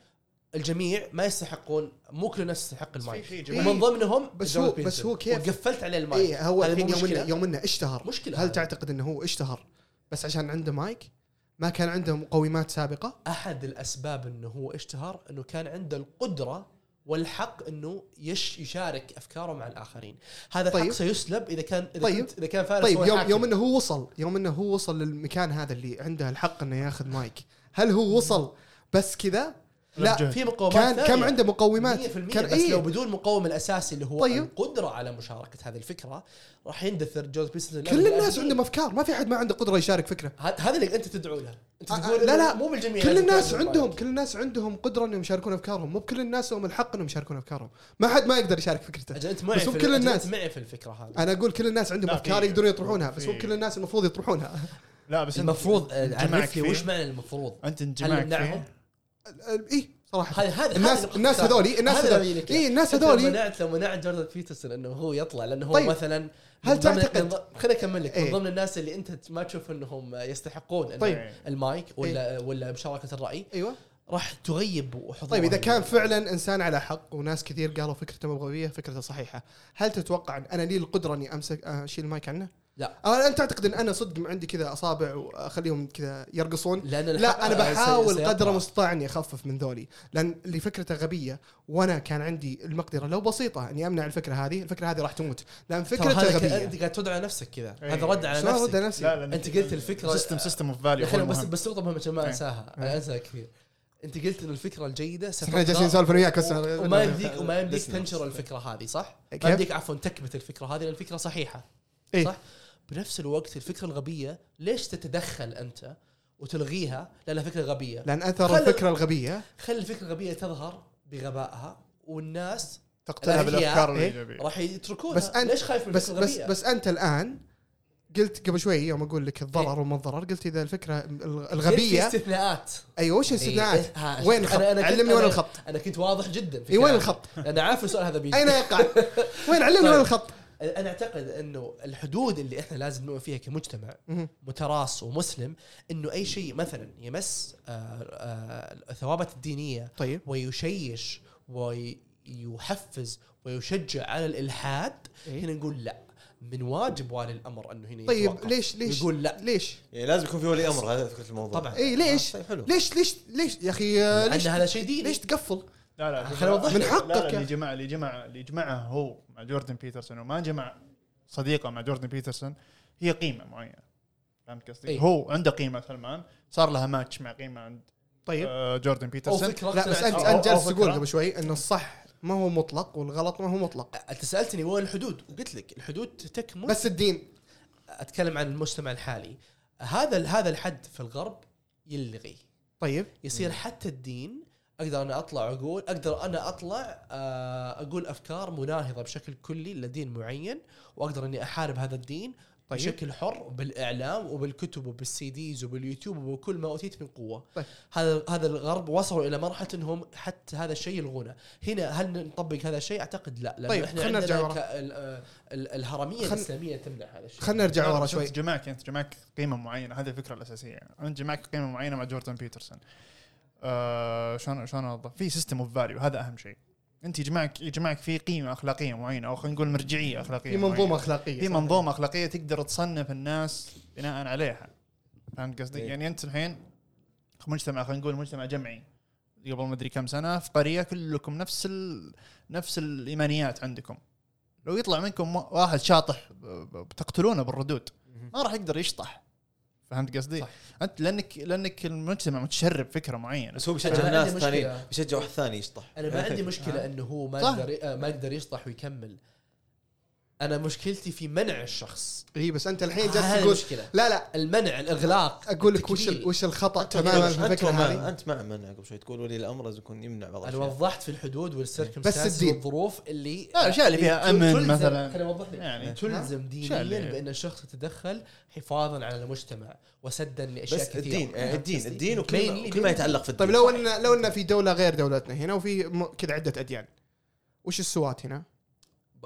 الجميع ما يستحقون مو كل الناس تستحق المايك. ومن ضمنهم بس هو- بس. هو كيف- وقفلت عليه المايك اي هو الحين يوم؟ انه يوم إنه اشتهر مشكلة هل هذا. تعتقد إنه هو اشتهر بس عشان عنده مايك؟ ما كان عنده مقومات سابقة؟ أحد الأسباب إنه هو اشتهر إنه كان عنده القدرة والحق إنه يش يشارك أفكاره مع الآخرين هذا طيب. الحق سيسلب إذا كان إذا طيب. كنت إذا كان فارس طيب يوم. يوم إنه هو وصل يوم إنه هو وصل للمكان هذا اللي عنده الحق إنه ياخذ مايك هل هو وصل بس كذا؟ لا. في مقومات كان ثانية. كم عنده مقومات 100% كان بس إيه؟ لو بدون المقوم الأساسي اللي هو طيب. القدرة على مشاركة هذه الفكرة راح يندثر جوز بيسن كل الناس عندهم أفكار ما في أحد ما عنده قدرة يشارك فكرة هذا اللي أنت تدعو له أنت آه، تقول لا، إنه لا. مو بالجميع كل الناس عندهم. كل الناس عندهم قدرة إنهم يشاركون أفكارهم مو بكل الناس لهم الحق إنهم يشاركون أفكارهم ما حد ما يقدر يشارك فكرته أجل أنت معي بس مو كل الناس. أنت معي في الفكرة هذه أنا أقول كل الناس عندهم لا، أفكار يقدرون يطرحونها بس مو كل الناس المفروض يطرحونها لا بس المفروض آه، عرف لي. وش معنى المفروض أنت هل نمنعهم؟ اي صراحة هذا هذا الناس الناس. هذولي الناس هذا هذولي اي الناس هذولي منعت لو منعت جوردن بيترسون إنه هو يطلع لأنه هو طيب. مثلا هل تعتقد- خليني أكمل لك إيه. من ضمن الناس اللي أنت ما تشوف إنهم يستحقون طيب. المايك ولا ولا مشاركة الرأي أيوه راح تغيب حضور طيب إذا كان فعلا إنسان على حق وناس كثير قالوا فكرته مو غبيه فكرته صحيحة هل تتوقع ان أنا لي القدرة إني امسك أشيل المايك عنه؟ لا أو أنت تعتقد إن أنا صدق عندي كذا أصابع وأخليهم كذا يرقصون؟ الحق لا أنا سي- بحاول. قدر المستطاع إني أخفف من ذولي لأن اللي فكرته غبية وأنا كان عندي المقدرة لو بسيطة إني أمنع الفكرة هذه الفكرة هذه راح تموت لأن فكرته غبية أنت قاعد تدعو على نفسك كذا إيه. هذا رد على نفسك على نفسي؟ لا لأن أنت قلت الفكرة system system of value بس بس نقطه مهمه عشان ما إيه. انساها أنا أنساها كثير أنت قلت إن الفكرة الجيدة إحنا جالسين نسولف أنا وياك بس وما يمديك وما يمديك. تنشر الفكرة هذه صح؟ ما يمديك عفوا تكبت الفكرة هذه لأن الفكرة صحيحة إيه. صح؟ بنفس الوقت الفكرة الغبية ليش تتدخل أنت وتلغيها لانها فكره غبيه؟ لأن أثر خل- الفكرة الغبية خلي الفكرة الغبية تظهر بغبائها والناس تقتلها بالأفكار إيه؟ الايجابيه راح يتركونها بس أنت- ليش خايف من بس بس الغبية؟ بس أنت الآن قلت قبل شوي يوم أقول لك الضرر إيه. وما الضرر قلت إذا الفكرة ال- في الغبيه استثناءات أيوه وش الاستثناءات؟ إيه، وين الخط؟ أنا- أنا علمني وين الخط؟ أنا كنت واضح جدا في اي وين. الخط؟ أنا عارف السؤال هذا بيجي أين يقع؟ [laughs] وين علمني طيب. وين الخط؟ أنا أعتقد إنه الحدود اللي إحنا لازم نؤمن فيها كمجتمع. متراص ومسلم إنه أي شيء مثلا يمس آه، آه، الثوابت الدينية طيب. ويشيش ويحفز ويشجع على الإلحاد إيه؟ هنا نقول لا. من واجب والي الأمر إنه هنا طيب يتوقف. ليش ليش يقول لا. ليش؟ يعني لازم يكون في ولي أمر هذا فكرة الموضوع. طبعا. اي ليش؟ طيب حلو. ليش ليش ليش يا أخي آه، ليش هذا شيء ديني. ليش تقفل؟ لا لا خليني أوضح من لا، حقك لا، يا- اللي جمع اللي جمع اللي جمعه هو مع جوردن بيترسون وما جمع صديقه مع جوردن بيترسون هي قيمة معينة. فهمت قصدي؟ إيه. هو عنده قيمة سلمان صار لها ماتش مع قيمة عند طيب. آه، جوردن بيترسون. لا بس انت أو- أنت جالس تقول. قبل شوي إنه الصح ما هو مطلق والغلط ما هو مطلق. أنت سألتني وين الحدود؟ وقلت لك الحدود تكمن بس الدين. أتكلم عن المجتمع الحالي. هذا هذا الحد في الغرب يلغي. طيب. يصير حتى الدين أقدر أنا أطلع أقول أقدر أنا أطلع آه، أقول أفكار مناهضة بشكل كلي لدين معين وأقدر إني أحارب هذا الدين طيب. بشكل حر بالإعلام وبالكتب وبالسي ديز وباليوتيوب وبكل ما أوتيت من قوة. طيب. هذا هذا الغرب وصلوا إلى مرحلة إنهم حتى هذا الشيء يلغونه. هنا هل نطبق هذا الشيء؟ أعتقد لا لأنه طيب، إحنا خلنا عندنا نرجع ورا. ك- آه، ال- الهرمية خل- الإسلامية تمنع هذا الشيء. خلينا نرجع ورا شوي. انت جمعك انت جمعك قيمة معينة هذه الفكرة الأساسية. انت جمعك قيمة معينة مع جوردن بيترسون. آه شلون شلون أوضح؟ في system of value هذا أهم شيء. أنت يجمعك يجمعك في قيمة أخلاقية معينة أو خلينا نقول مرجعية أخلاقية في منظومة معينة. أخلاقية في منظومة أخلاقية تقدر تصنف الناس بناء عليها. فهمت قصدي؟ إيه. يعني أنت الحين مجتمع خلينا نقول مجتمع جمعي قبل ما أدري كم سنة في قرية كلكم نفس ال... نفس الإيمانيات عندكم. لو يطلع منكم واحد شاطح بتقتلونه بالردود ما راح يقدر يشطح. فهمت قصدي؟ صح. أنت لانك لأنك المجتمع متشرب فكرة معينة بس هو أنا بيشجع مشكلة. ثانيين بيشجع واحد ثاني يشطح أنا ما عندي [laughs] مشكلة إنه هو ما. يقدر ما يقدر يشطح ويكمل أنا مشكلتي في منع الشخص. اي بس أنت الحين جالس تقول المشكلة. لا لا. المنع الإغلاق. أقول لك وش وش الخطأ تماما في الفكرة مع هذه؟ أنت مع منع قبل شوي تقول ولي الأمر لازم يكون يمنع بعض أنا الأشياء. وضحت في الحدود والسيركمستانس بس الدين. والظروف اللي لا، الأشياء اللي فيها أمن تلزم- مثلاً. خليني أوضح لك. يعني. تلزم دينيا بأن الشخص يتدخل حفاظا على المجتمع وسدا لأشياء بس كثيرة. الدين آه، الدين؟ الدين وكل ما, يتعلق في الدين. طيب لو ان لو إن في دولة غير دولتنا هنا وفي كذا عدة أديان وش السوات هنا؟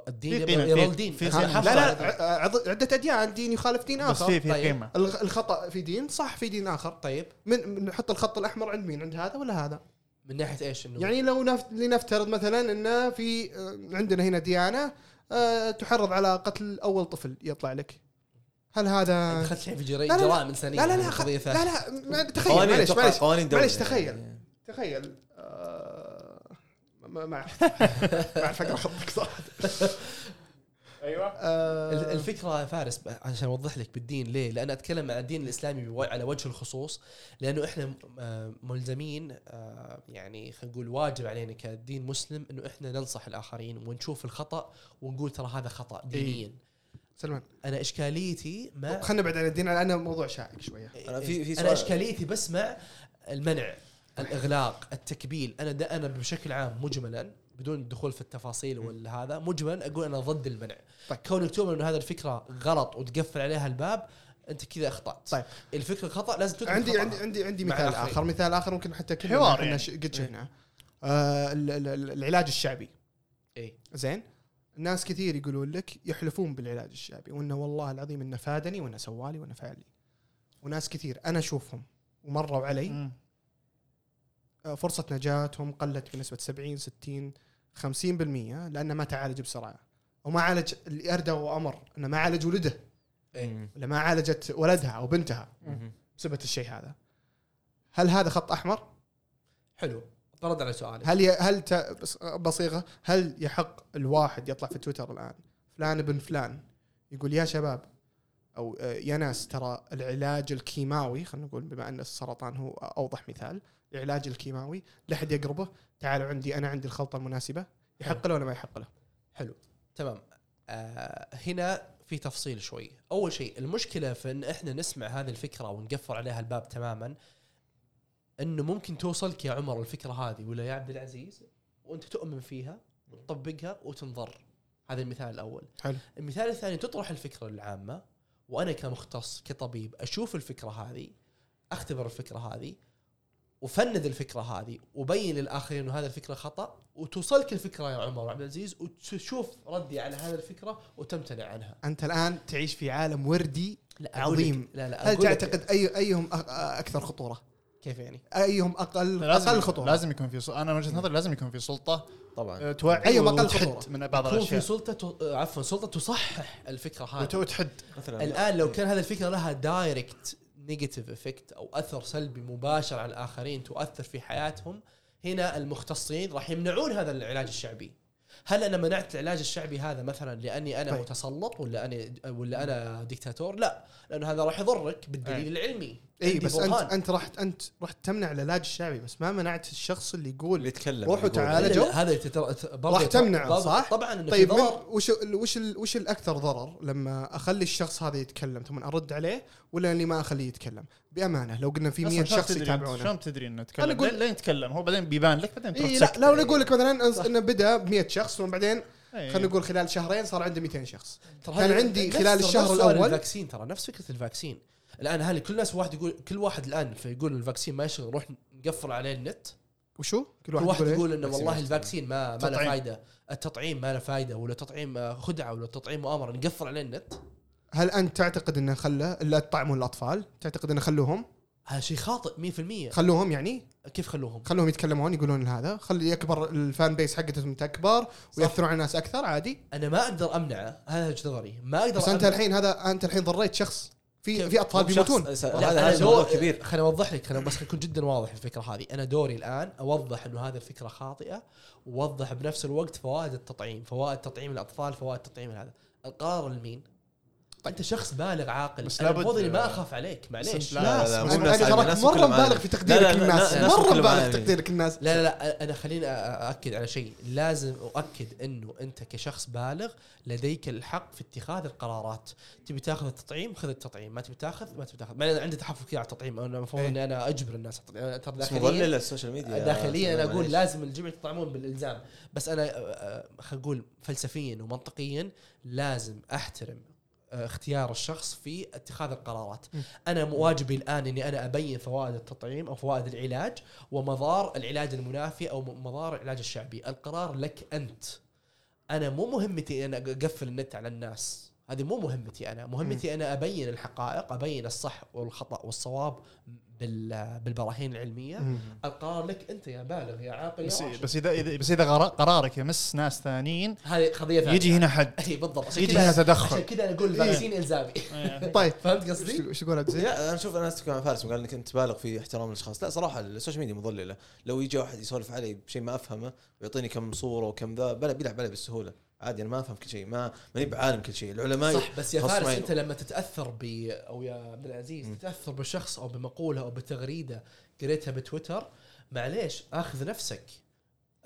الدين في يظل في- في بس قيمة. لا لا عدة أديان دين يخالف دين بس آخر. في في طيب. قيمه الخطأ في دين صح في دين آخر. طيب. من نحط الخط الأحمر عند مين؟ عند هذا ولا هذا؟ من ناحية إيش؟ إنه يعني لو نفت لنفترض مثلا إن في آه، عندنا هنا ديانة آه، تحرض على قتل أول طفل يطلع لك. هل هذا دخلت في جري- لا، لا، لا. جرائم انسانيه لا لا هذه لا خ- قضيه لا ثانية لا ما- تخيل معلش معلش. تخيل. تخيل. ما ما أعرف. [laughs] أقرأ خطك صراحة. أيوه. آه، ال- الفكرة يا فارس عشان أوضح لك بالدين ليه؟ لأن أتكلم عن الدين الإسلامي على وجه الخصوص لأنه إحنا آه، ملزمين آه، يعني خلينا نقول واجب علينا كدين مسلم إنه إحنا ننصح الآخرين ونشوف الخطأ ونقول ترى هذا خطأ دينيا. سلمان. أنا إشكاليتي مع خلينا نبعد عن الدين لأنه موضوع شائك شوية. أنا في- في أنا سؤال- إشكاليتي بس مع المنع. الإغلاق التكبيل أنا ده أنا بشكل عام مجملا بدون الدخول في التفاصيل ولا هذا مجملا أقول أنا ضد المنع طيب. كونك تؤمن إنه هذه الفكرة غلط وتقفل عليها الباب أنت كذا أخطأت طيب. الفكرة خطأ لازم تدرك عندي. عندي عندي عندي مثال الآخرين. آخر مثال آخر ممكن حتى حوار إحنا يعني. ش- قد شفناه آه ال- ال- ال- العلاج الشعبي اي زين ناس كثير يقولون لك يحلفون بالعلاج الشعبي وإنه والله العظيم إنه فادني وإنه سوالي وإنه فعل لي وناس كثير أنا أشوفهم ومروا علي. آه، فرصة نجاتهم قلت بنسبة 70 60 50% لأنه ما تعالج بسرعة. وما عالج اللي اردى وأمر إنه ما عالج ولده. مم. ولا ما عالجت ولدها أو بنتها. بسبب الشيء هذا. هل هذا خط أحمر؟ حلو. برد على سؤالك هل ي... هل ت... بصيغة هل يحق الواحد يطلع في تويتر الآن؟ فلان ابن فلان. يقول يا شباب أو آه، يا ناس ترى العلاج الكيماوي خلينا نقول بما أن السرطان هو أوضح مثال. العلاج الكيماوي لا أحد يقربه. تعالوا عندي أنا عندي الخلطة المناسبة. يحق له ولا ما يحق له؟ حلو. تمام. آه هنا في تفصيل شوي. أول شيء المشكلة في إن إحنا نسمع هذه الفكرة ونقفل عليها الباب تماما إنه ممكن توصلك يا عمر الفكرة هذه ولا يا عبد العزيز؟ وأنت تؤمن فيها وتطبقها وتنضر هذا المثال الأول. حلو. المثال الثاني تطرح الفكرة العامة وأنا كمختص كطبيب أشوف الفكرة هذه أختبر الفكرة هذه وفند الفكرة هذه وبين للاخرين إنه هذه الفكرة خطأ وتوصلك الفكرة يا عمر عبد العزيز وتشوف ردي على هذه الفكرة وتمتنع عنها أنت الآن تعيش في عالم وردي لا عظيم لا لا هل تعتقد اي أيهم أكثر خطورة؟ كيف يعني؟ أيهم أقل لازم أقل خطورة؟ لازم يكون في سلطة. أنا من وجهة نظري لازم يكون في سلطة طبعا آه، توعي أيوة، أقل وتحد خطورة. من بعض يكون في الأشياء سلطة ت- عفوا سلطة تصحح الفكرة هذه وتحد مثلا الآن لو كان هذه الفكرة لها direct negative effect أو أثر سلبي مباشر على الآخرين تؤثر في حياتهم هنا المختصين راح يمنعون هذا العلاج الشعبي. هل أنا منعت العلاج الشعبي هذا مثلا لأني أنا طيب. متسلط ولا أنا ولا أنا دكتاتور لا لأنه هذا راح يضرك بالدليل العلمي. اي عندي بس انت برهان. أنت رحت أنت رحت تمنع العلاج الشعبي بس ما منعت الشخص اللي اللي يقول يتكلم روحوا؟ لا، هذا راح تمنعه، صح؟ طبعا إنه طيب في من ضرر. وش ال وش ال وش الأكثر ضرر؟ لما أخلي الشخص هذا يتكلم ثم أرد عليه ولا أني ما أخليه يتكلم؟ بأمانة لو قلنا في 100 أصلاً شلون شخص يتابعونه. شلون تدري إنه يتكلم؟ أقول- لين يتكلم هو بعدين بيبان لك بعدين تروح اي لا. لو نقول لك مثلا إنه بدأ ب 100 شخص وبعدين إيه. خلينا نقول خلال شهرين صار عنده 200 شخص. كان عندي خلال الشهر الأول- ال vaccine ترى نفس فكرة ال vaccine. الآن هل كل الناس واحد يقول كل واحد الآن فيقول ال vaccine ما يشتغل نروح نقفل عليه النت وشو؟ كل كل واحد, واحد يقول, إيه؟ انه والله الفاكسين ما ما له تطعيم. فايدة التطعيم ما له فايدة ولا تطعيم خدعة ولا تطعيم مؤامرة نقفل عليه النت هل أنت تعتقد إنه خلى الا تطعموا الأطفال؟ تعتقد إنه خلوهم؟ هذا شيء خاطئ 100% خلوهم يعني؟ كيف خلوهم؟ خلوهم يتكلمون يقولون هذا خلي يكبر ال fan base حقتهم تكبر ويأثرون على الناس أكثر عادي أنا ما أقدر أمنعه هذا وجهه نظري ما أقدر بس أنت أمنع- الحين هذا أنت الحين ضريت شخص في؟ في أطفال بيموتون. هذا هذا موضوع كبير. خليني أوضح لك خليني بس أكون جدا واضح في الفكرة هذه. أنا دوري الآن أوضح إنه هذه الفكرة خاطئة وأوضح بنفس الوقت فوائد التطعيم فوائد تطعيم الأطفال فوائد تطعيم هذا. القرار لمين أنت شخص بالغ عاقل بس أنا لابد- المفروض اني ما أخاف عليك معليش لا، لا, لا، لا أنا تراك الناس مرة مبالغ. في لا، تقديرك لا، لا، للناس الناس مرة مبالغ في. تقديرك للناس لا لا لا أنا خليني أأكد على شيء لازم أؤكد إنه أنت كشخص بالغ لديك الحق في اتخاذ القرارات تبي تاخذ التطعيم خذ التطعيم ما تبي تاخذ ما تبي تاخذ ما أنا عندي تحفظ كثير على التطعيم أنا المفروض إيه. إني أنا أجبر الناس على التطعيم. ترى بس داخليا ال social media داخليا أنا أقول. لازم الجميع يتطعمون بالإلزام بس أنا آه، آه، خلينا نقول فلسفيا ومنطقيا لازم أحترم آه، اختيار الشخص في اتخاذ القرارات. م. أنا واجبي الآن إني أنا أبين فوائد التطعيم أو فوائد العلاج ومضار العلاج المنافي أو مضار العلاج الشعبي. القرار لك أنت. أنا مو مهمتي أنا أقفل النت على الناس. هذه مو مهمتي أنا. مهمتي أنا أبين الحقائق أبين الصح والخطأ والصواب بالبراهين العلمية. مم. القرار لك أنت يا بالغ يا عاقل بس. بس إذا إذا- بس إذا قرارك يمس ناس ثانيين هذه قضية ثانية. يجي هنا حد. إي بالضبط. عشان يجي كذا- هنا تدخل. عشان كذا أنا أقول ال vaccine إلزامي. [laughs] طيب. فهمت قصدي؟ وش تقول عبد العزيز؟ لا أنا أشوف أنا اتفق مع فارس قال إنك أنت تبالغ في احترام الأشخاص. لا صراحة ال social media مضلله لو يجي واحد يسولف علي بشيء ما أفهمه ويعطيني كم صورة وكم ذا بلا بيلعب علي بالسهولة. عادي أنا ما أفهم كل شيء ما ماني بعالم كل شيء العلماء صح بس يا فارس. أنت لما تتأثر ب أو يا عبد العزيز م. تتأثر بشخص أو بمقولة أو بتغريدة قريتها بتويتر معليش أخذ نفسك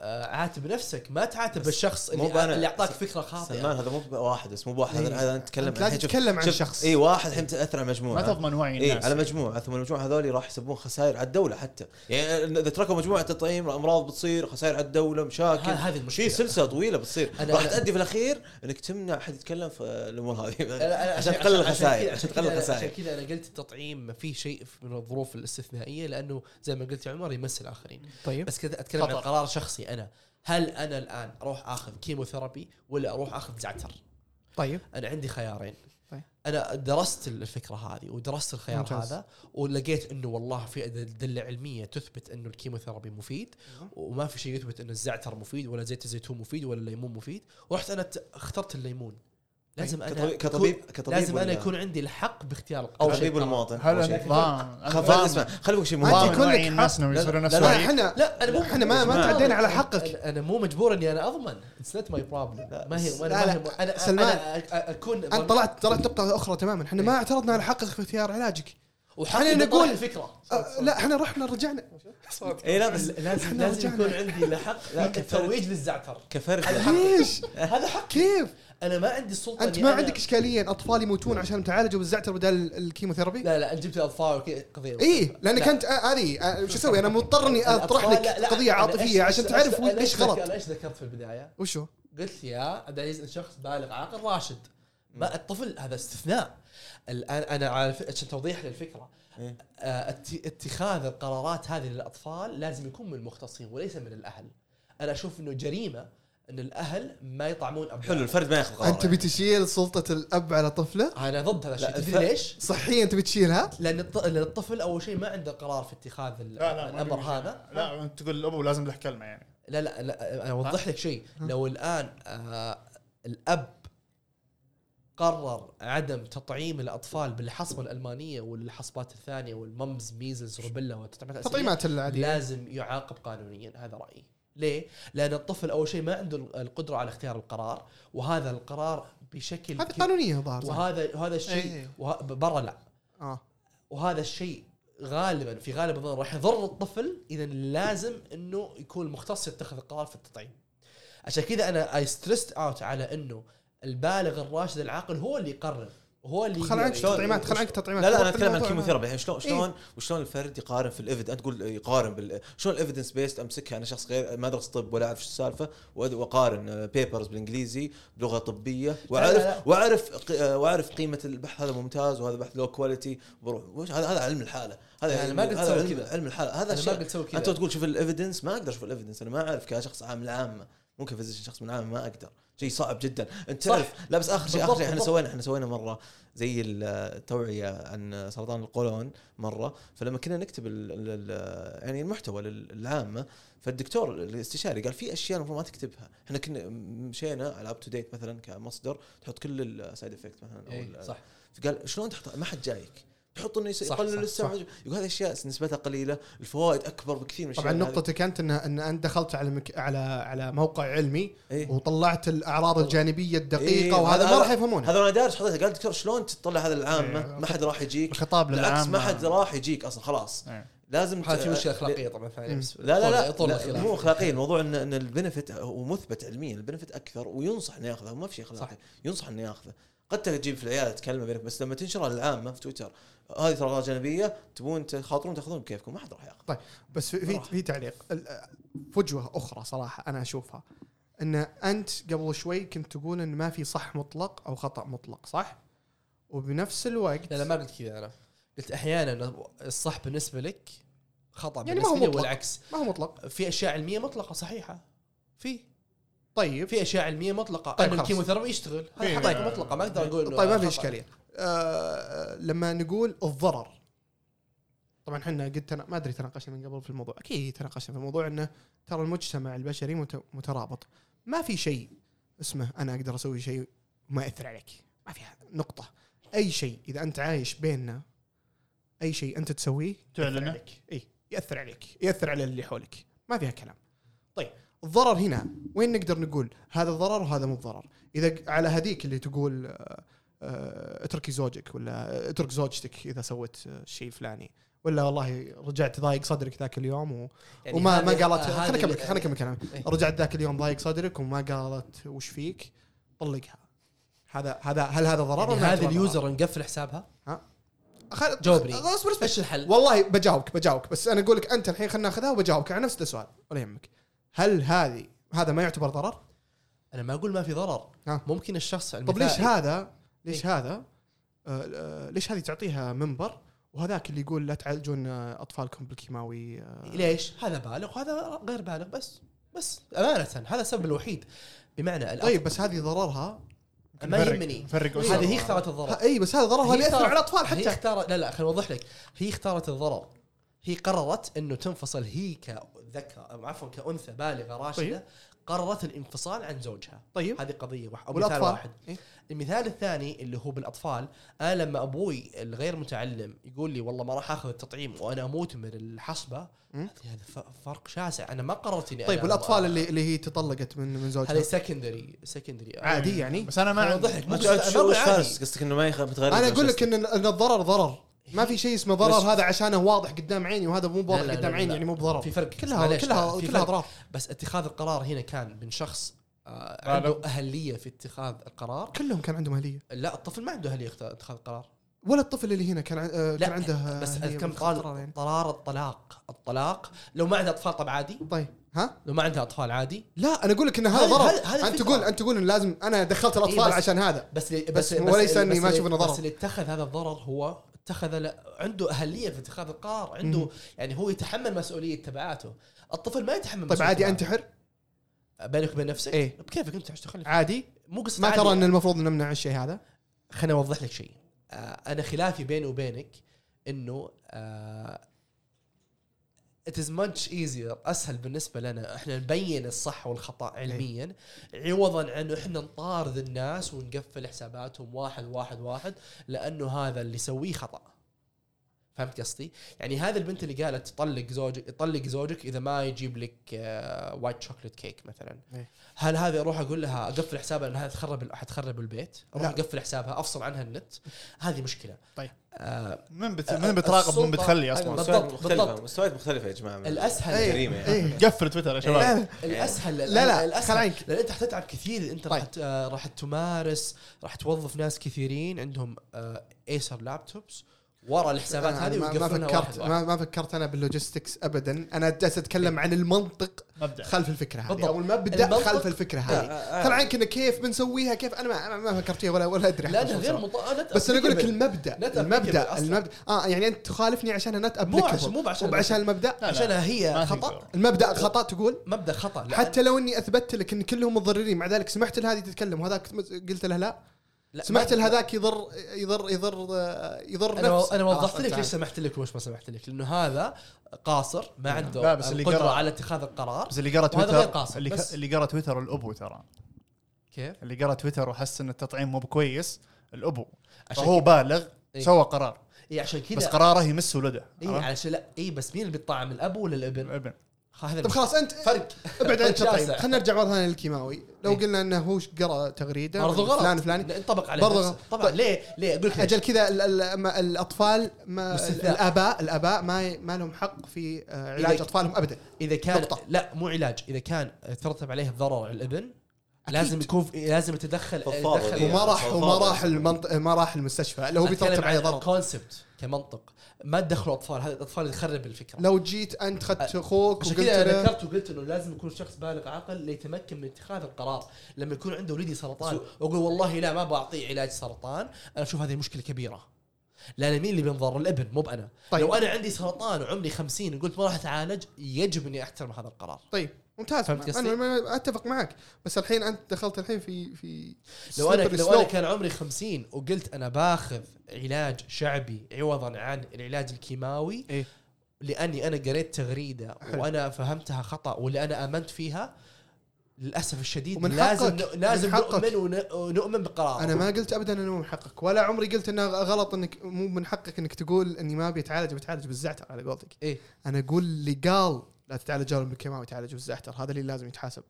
عاتب نفسك ما تعاتب الشخص اللي, اللي اعطاك فكرة خاطئة. سلمان هذا مو بواحد بس مو بواحد إيه. هذا نتكلم أنت لازم تتكلم عن شخص. اي واحد الحين تأثر على مجموعة. ما تضمن وعي اي الناس. على مجموعة ثم المجموعه هذول راح يسببون خسائر على الدولة حتى. يعني إذا تركوا مجموعة تطعيم أمراض بتصير خسائر على الدولة مشاكل. هذه المشكلة. في سلسلة طويلة بتصير. راح تؤدي في الأخير إنك تمنع أحد يتكلم في الأمور هذه. عشان تقلل الخسائر عشان تقلل الخسائر. عشان كذا أنا قلت التطعيم في شيء من الظروف الاستثنائية لأنه زي ما قلت يا عمر يمس الاخرين طيب. بس كذا أتكلم عن. قرار شخصي. أنا. هل أنا الآن أروح آخذ chemotherapy ولا أروح آخذ زعتر؟ طيب. أنا عندي خيارين. طيب. أنا درست الفكرة هذه ودرست الخيار ممتاز. هذا ولقيت إنه والله في أدلة علمية تثبت إنه ال chemotherapy مفيد وما في شيء يثبت انه الزعتر مفيد ولا زيت الزيتون مفيد ولا الليمون مفيد. ورحت أنا اخترت الليمون. لازم أنا كطبيب كطبيب كطبيب لازم أنا يكون عندي الحق باختيار أو القرار. طبيب المواطن هل. انت ضامن- اسمع خليني أقول شيء لك وعي الناس انه حق. يصيرون لا نفس لا وعي إحنا لا أنا مو إحنا ما- ما أنا- تعدينا على حقك. أنا- أنا مو مجبور اني أنا أضمن. it's not my problem ما هي أنا سلمان، أنا أ- اكون انت طلعت طلعت نقطة أخرى تماما. إحنا ما اعترضنا على حقك في اختيار علاجك. خلينا نقول الفكرة. أه، لا إحنا رحنا رجعنا. اي لا بس لازم لازم. يكون عندي الحق لا، الترويج [laughs] للزعتر. حق. ليش؟ هذا حق كيف؟ أنا ما عندي السلطة أنت ما أنا- عندك إشكالية أطفال يموتون عشان تعالجوا بالزعتر بدل ال chemotherapy؟ لا لا انت جبت الاطفال وكذا قضيه اي لانك لا. انت آه، هذه آه، شو أسوي أنا مضطر إني أطرح لك لا، لا، قضية أنا عاطفية عشان تعرف ذكرت- غلط أنا إيش ذكرت في البداية؟ وشو؟ قلت يا عبد العزيز شخص بالغ عاقل راشد ما الطفل هذا استثناء الآن أنا على عشان توضيح للفكره إيه. آه، ات- اتخاذ القرارات هذه للأطفال لازم يكون من المختصين وليس من الأهل أنا أشوف إنه جريمة إن الأهل ما يطعمون ابنائهم حلو الفرد ما ياخذ قرار. انت بتشيل سلطة الأب على طفله؟ أنا ضد هذا الشيء. لا، تدري ليش؟ صحيا انت بتشيلها لأن الط- لأن الطفل أول شيء ما عنده قرار في اتخاذ ال- الأمر هذا. لا أنت تقول الابو لازم له كلمة يعني. لا لا, لا أنا أوضح لك شيء. لو الآن آه الأب قرر عدم تطعيم الأطفال بالحصبة الألمانية والحصبات الثانية والممز ميزلز روبيلا والتطعيمات الأساسية، تطعيمات العادية. لازم يعاقب قانونيا. هذا رأيي. ليه؟ لأن الطفل أول شيء ما عنده القدرة على اختيار القرار وهذا القرار بشكل هذه قانونية ظاهر؟ وهذا وهذا الشيء إيه. وه- برا لا آه وهذا الشيء غالبا في غالب الظن راح يضر الطفل اذا لازم إنه يكون مختص يتخذ القرار في التطعيم عشان كذا أنا I stressed out على إنه البالغ الراشد العاقل هو اللي يقرر هو اللي خل عنك يقرر. تطعيمات خل عنك تطعيمات. لا لا أنا أتكلم عن. ال chemotherapy. يعني شلون إيه. شلون وشلون الفرد يقارن في ال evid؟ أنت تقول يقارن بال شلون ال evidence based امسكها أنا شخص غير ما ادرس طب ولا أعرف شو السالفة. وأقارن papers بالإنجليزي بلغة طبية. واعرف. وأعرف آه، وأعرف قيمة البحث. هذا ممتاز وهذا بحث low quality بروح هذا هذا علم الحالة. هذا يعني علم- ما هذا تسوي كذا. علم الحالة. هذا أنا ما شيء قلت سوي أنت تقول شوف ال evidence ما أقدر أشوف ال evidence أنا ما أعرف كشخص عام العامه ممكن physician شخص من العامه ما أقدر. شيء صعب جدا. انت. تعرف لا بس آخر شيء آخر شيء إحنا. سوينا إحنا سوينا مرة زي التوعيه عن سرطان القولون مرة. فلما كنا نكتب ال ال يعني المحتوى للعامة فالدكتور الاستشاري قال في أشياء المفروض ما تكتبها. إحنا كنا مشينا على UpToDate مثلا كمصدر تحط كل ال side effect مثلا أو إيه، صح. فقال شلون تحط؟ ما حد جايك. تحط إنه يقلل السمع يقول هذه أشياء نسبتها قليلة الفوائد أكبر بكثير من طبعا هذه. نقطتك أنت ان إن أنت دخلت على مك... على على موقع علمي إيه. وطلعت الأعراض الجانبية الدقيقة إيه، وهذا هذا- ما راح يفهمونها هذا أنا دارس حضرتك قال دكتور شلون تطلع هذا العامه إيه. ما حد راح يجيك الخطاب بالعكس ما حد راح يجيك أصلا خلاص إيه. لازم ت- مشكله أخلاقية طبعا لا لا لا, لا. مو اخلاقيا الموضوع ان إن البنفت هو مثبت علميا البنفت أكثر وينصح إنه يأخذه ما في شيء اخلاقي صح. ينصح إنه يأخذه قد تجيب في العيادة تكلمه بينك بس لما تنشرها للعامه في تويتر هذه ترى أغراض جانبية تبون تخاطرون تاخذون بكيفكم ما حد راح ياخذ بس في في, في تعليق. فجوة أخرى صراحة أنا أشوفها. إن أنت قبل شوي كنت تقول إن ما في صح مطلق أو خطأ مطلق صح؟ وبنفس الوقت لا لا ما قلت كذا أنا. قلت أحيانا الصح بالنسبة لك خطأ يعني ما هو بالنسبة لي مطلق. والعكس. ما هو مطلق. في أشياء علمية مطلقة صحيحة. في. طيب. في أشياء علمية مطلقة. طيب طيب خلاص. الكيموثيرابي يشتغل. هذا إيه. حقائق مطلقة ما أقدر أقول طيب ما في. إشكالية. آه لما نقول الضرر. طبعا إحنا قد تنا... ما أدري تناقشنا من قبل في الموضوع. أكيد تناقشنا في الموضوع إنه ترى المجتمع البشري مت... مترابط. ما في شيء اسمه أنا أقدر أسوي شيء وما يأثر عليك. ما فيها نقطة. أي شيء إذا أنت عايش بيننا أي شيء أنت تسويه تعلنه؟ عليك. إي يأثر عليك. يأثر على اللي حولك. ما فيها كلام. طيب الضرر هنا. وين نقدر نقول هذا ضرر وهذا مو ضرر؟ إذا على هذيك اللي تقول آه، اتركي زوجك ولا اترك زوجتك إذا سوت آه، الشيء الفلاني ولا والله رجعت ضايق صدرك ذاك اليوم و... يعني وما ما هذه- قالت هذه خليني اكمل خليني اكمل كلامي إيه. رجعت ذاك اليوم ضايق صدرك وما قالت وش فيك طلقها هذا هذا هل هذا ضرر يعني ضرر؟ اليوزر نقفل حسابها خل... جاوبني. اصبر إيش الحل؟ والله بجاوبك بجاوبك بس أنا أقول لك أنت الحين خلينا ناخذها وبجاوبك على نفس السؤال ولا يهمك هل هذه هذا ما يعتبر ضرر؟ أنا ما أقول ما في ضرر ها. ممكن الشخص طب ليش هذا ليش هذا؟ آه آه ليش هذه تعطيها منبر؟ وهذاك اللي يقول لا تعالجون أطفالكم بالكيماوي آه. ليش؟ هذا بالغ وهذا غير بالغ بس بس أمانة هذا السبب الوحيد. بمعنى طيب بس هذه ضررها. ما يهمني. إيه. هذه هي اختارت الضرر. أي بس هذا ضررها هي اللي ياثر على الأطفال هي حتى. اختارت لا لا خليني أوضح لك. هي اختارت الضرر. هي قررت إنه تنفصل هي كذكر عفوا كأنثى بالغة راشدة طيب. قررت الانفصال عن زوجها. طيب. هذه قضية واحدة أو مثال واحد. إيه؟ المثال الثاني اللي هو بالأطفال أنا لما أبوي الغير متعلم يقول لي والله ما راح آخذ التطعيم وأنا أموت من الحصبة. هذا فرق شاسع. أنا ما قررت إني طيب والأطفال اللي اللي هي تطلقت من من زوجها؟ هذه سكندري سكندري عادي يعني؟ بس أنا ما عندي قصدك إنه ما متغير أنا أقول لك إن الضرر ضرر. ما في شيء اسمه ضرر هذا عشانه واضح قدام عيني وهذا مو واضح قدام عيني. يعني مو بضرر. في فرق. كلها كلها كلها. اضرار بس اتخاذ القرار هنا كان من شخص. عنده أهلية في اتخاذ القرار. كلهم كان عندهم أهلية. لا الطفل ما عنده أهلية اتخاذ القرار ولا الطفل اللي هنا كان آه، لا، كان عنده آه، بس كم طال يعني. قرار الطلاق. الطلاق لو ما عندها أطفال طب عادي. طيب ها؟ لو ما عندها أطفال عادي. لا أنا أقول لك إن هذا ضرر. أنت. تقول أنت تقول إن لازم أنا دخلت الأطفال إيه، بس- عشان هذا. بس اللي بس بس وليس إني ما بس إنه اللي- ضرر. بس اللي اتخذ هذا الضرر هو اتخذ عنده أهلية في اتخاذ القرار. عنده مم. يعني هو يتحمل مسؤولية تبعاته. الطفل ما يتحمل طيب عادي انتحر. بينك وبين نفسك؟ إيه. بكيفك انت تخلي عادي. مو قصة ما عادي. ترى إن المفروض نمنع الشيء هذا؟ خليني أوضح لك شيء. آه أنا خلافي بيني وبينك إنه it is much easier أسهل بالنسبة لنا إحنا نبين الصح والخطأ علميا عوضا عن إحنا نطارد الناس ونقفل حساباتهم واحد واحد واحد لأنه هذا اللي يسويه خطأ. فهمت قصدي؟ يعني هذه البنت اللي قالت طلق زوجك طلق زوجك إذا ما يجيب لك آه white chocolate cake مثلا إيه. هل هذه أروح أقول لها أقفل حسابها انها تخرب حتخرب البيت أروح لا. أقفل حسابها أفصل عنها النت هذه مشكلة طيب. آه من بت... آه، من بتراقب من بتخلي أصلا مستويات بالضبط، بالضبط. مستويات مختلفة يا جماعة من الأسهل إيه. الجريمة يعني. إيه. قفل تويتر يا شباب الأسهل لا لا الأسهل لأن أنت حتتعب كثير أنت راح طيب. آه، راح تمارس راح توظف ناس كثيرين عندهم آه، Acer laptops ورا الحسابات هذه ما, فكرت واحد ما, ما فكرت أنا بال logistics ابدا. أنا جالس أتكلم عن المنطق مبدأ. خلف الفكرة هذه. أو المبدا خلف الفكرة هذه. آه، خل عنك انه كيف بنسويها كيف؟ أنا ما, فكرت فيها ولا ولا أدري حتى غير مط... بس أنا أقول لك. المبدأ. المبدأ. المبدأ. آه يعني أنت تخالفني عشان نت مو عشان مو عشان عشان المبدأ. لا، لا. عشانها ما هي. خطأ. المبدأ خطأ تقول؟ مبدأ خطأ حتى لو إني اثبت لك إن كلهم متضررين مع ذلك سمحت لهذه تتكلم وهذاك قلت له لا. لا، سمحت لهذاك يضر يضر يضر يضر أنا نفسه أنا وضحت آه، لك تعال. ليش سمحت لك وليش ما سمحت لك لأنه هذا قاصر ما عنده لا، بس اللي القدره قرأ- على اتخاذ القرار بس اللي قرأ وهذا غير تويتر قاصر، اللي. اللي قرأ تويتر الأبو ترى كيف؟ اللي قرأ تويتر وحس إن التطعيم مو بكويس الأبو عشان فهو بالغ إيه. سوى قرار اي عشان كذا بس قراره يمس ولده اي؟ علشان لا اي بس مين اللي بيطعم الاب ولا الابن؟ الابن هذا طيب خلاص انت فرق أبعد عن شاسع. خلينا نرجع مره ثانية للكيماوي لو إيه. قلنا إنه هو قرأ تغريدة برضو غلط فلان فلاني لا، انطبق عليه غلط. طبعا ليه ليه أقول؟ أجل كذا الأطفال ما. الاباء الآباء ما ما لهم حق في آه، علاج أطفالهم ابدا إذا كان. لا مو علاج إذا كان ترتب عليه ضرر على الإبن لازم يكون في لازم يتدخل يتدخل. وما راح وما. راح المنطق ما راح المستشفى. اللي هو بيترتب عليه ضرر. كونسبت كمنطق. ما تدخلوا أطفال. هذا الأطفال يخرب الفكرة. لو جيت أنت اخذت أخوك عشان وقلت كذا له ذكرت وقلت إنه لازم يكون شخص بالغ عاقل ليتمكن من اتخاذ القرار. لما يكون عنده ولدي سرطان وأقول والله لا ما بعطيه علاج سرطان أنا أشوف هذه مشكلة كبيرة. لأن مين اللي بينضر الابن مو بأنا. طيب. طيب. لو أنا عندي سرطان وعمري 50 وقلت ما راح أتعالج يجب إني أحترم هذا القرار. طيب. ممتاز؟ أنا أتفق معك بس الحين أنت دخلت الحين في في لو أنا لو أنا. كان عمري 50 وقلت أنا باخذ علاج شعبي عوضا عن العلاج الكيماوي إيه. لأني أنا قريت تغريدة حلو. وأنا فهمتها خطأ واللي أنا آمنت فيها للأسف الشديد ومن لازم حقك. لازم من حقك. نؤمن ون- ونؤمن بقرار أنا ما قلت ابدا إنه من حقك ولا عمري قلت إنه غلط انك مو من حقك إنك تقول إني ما بيتعالج بتعالج بالزعتر على قولتك إيه. أنا أقول اللي قال لا تتعالج بالكيماوي تعالج بالزعتر هذا اللي لازم يتحاسب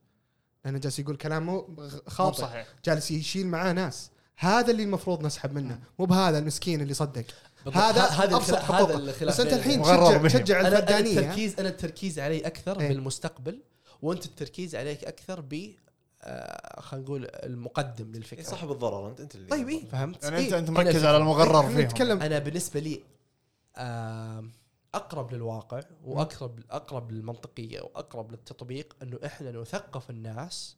لأنه جالس يقول كلام مو خاطئ صحيح جالس يشيل معاه ناس هذا اللي المفروض نسحب منه مو بهذا المسكين اللي صدق. هذا هذا أبسط حقوقه بس أنت. الحين تشجع. تشجع أنا أنا الفردانيه التركيز أنا التركيز علي أكثر إيه. بالمستقبل وأنت التركيز عليك أكثر ب آه، خلينا نقول المقدم إيه للفكره صاحب الضرر انت أنت اللي طيب إيه. فهمت؟ يعني انت إيه. أنت هنا مركز. على المغرر إحنا فيهم نتكلم أنا بالنسبة لي آم، أقرب للواقع واقرب أقرب للمنطقية وأقرب للتطبيق أنه إحنا نثقف الناس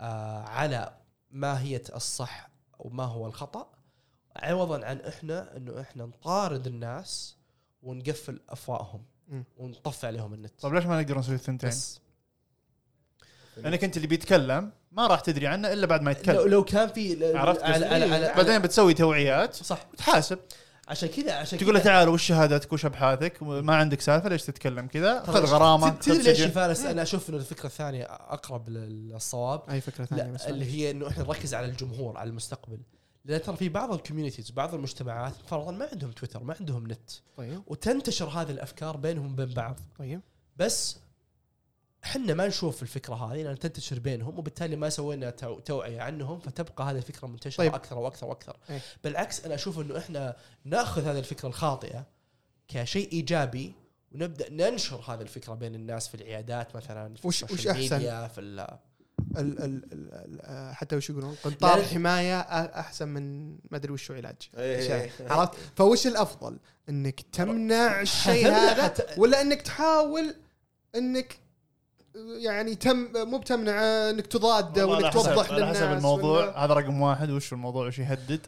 آه، على ماهيه الصح وما هو الخطأ عوضا عن إحنا أنه إحنا نطارد الناس ونقفل أفواههم. ونطفي عليهم النت. طيب ليش ما نقدر نسوي الثنتين؟ بس. لانك أنت اللي بيتكلم ما راح تدري عنه إلا بعد ما يتكلم. لو كان في عرفت؟ على على على, بعدين بتسوي توعيات صح. تحاسب. عشان كذا عشان تقول له تعال وش شهادتك؟ وش أبحاثك؟ ما عندك سالفة ليش تتكلم كذا؟ خذ غرامة تدري ليش يا فارس أنا أشوف انه الفكرة الثانية أقرب للصواب. أي فكرة ثانية بس اللي هي إنه إحنا نركز على الجمهور على المستقبل. لأن ترى في بعض ال communities بعض المجتمعات فرضا ما عندهم تويتر ما عندهم نت. طيب. وتنتشر هذه الأفكار بينهم وبين بعض. طيب. بس إحنا ما نشوف الفكرة هذه لأن تنتشر بينهم وبالتالي ما سوينا تو- توعية عنهم فتبقى هذه الفكرة منتشرة طيب. أكثر وأكثر وأكثر إيه. بالعكس أنا أشوف إنه إحنا نأخذ هذه الفكرة الخاطئة كشيء إيجابي ونبدأ ننشر هذه الفكرة بين الناس في العيادات مثلا في وش- وش؟ ميديا في ال- ال ال ال ال حتى وش يقولون قنطار حماية أ- أحسن من ما أدري وش هو علاج إيه. أشياء. عرفت فوش الأفضل إنك تمنع الشيء هذا ولا إنك تحاول إنك يعني تم مو بتمنع إنك تضاده وإنك توضح للناس حسب الموضوع. هذا رقم واحد. وش الموضوع؟ وش يهدد؟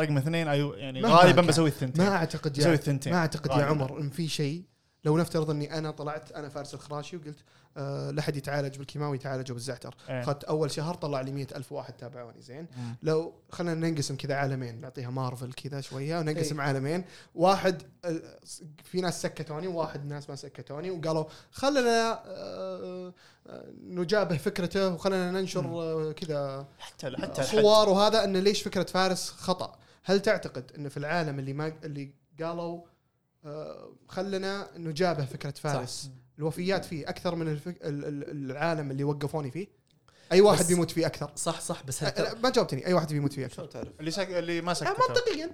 رقم اثنين أيوه يعني غالبا. بسوي الثنتين. ما أعتقد بسوي يا الثنتين. ما أعتقد يا. عمر إن في شيء لو نفترض اني أنا طلعت أنا فارس الخراشي وقلت آه لا حد يتعالج بالكيماوي يتعالجوا بالزعتر إيه. اخذت أول شهر طلع لي مئة ألف واحد تابعوني زين مم. لو خلينا ننقسم كذا عالمين نعطيها مارفل كذا شوية وننقسم إيه. عالمين واحد ال- في ناس سكتوني وواحد ناس ما سكتوني وقالوا خلنا آه، آه، نجابه فكرته وخلنا ننشر آه، كذا حتى حتى. صور وهذا انه ليش فكرة فارس خطأ هل تعتقد انه في العالم اللي ما اللي قالوا آه، خلنا نجابه فكرة فارس. الوفيات فيه أكثر من الفك... ال- ال- العالم اللي وقفوني فيه. أي واحد بيموت فيه أكثر. صح صح بس هل ما جاوبتني. أي واحد بيموت فيه أكثر. شلون تعرف؟ اللي سك... اللي ما آه، سكت منطقيا.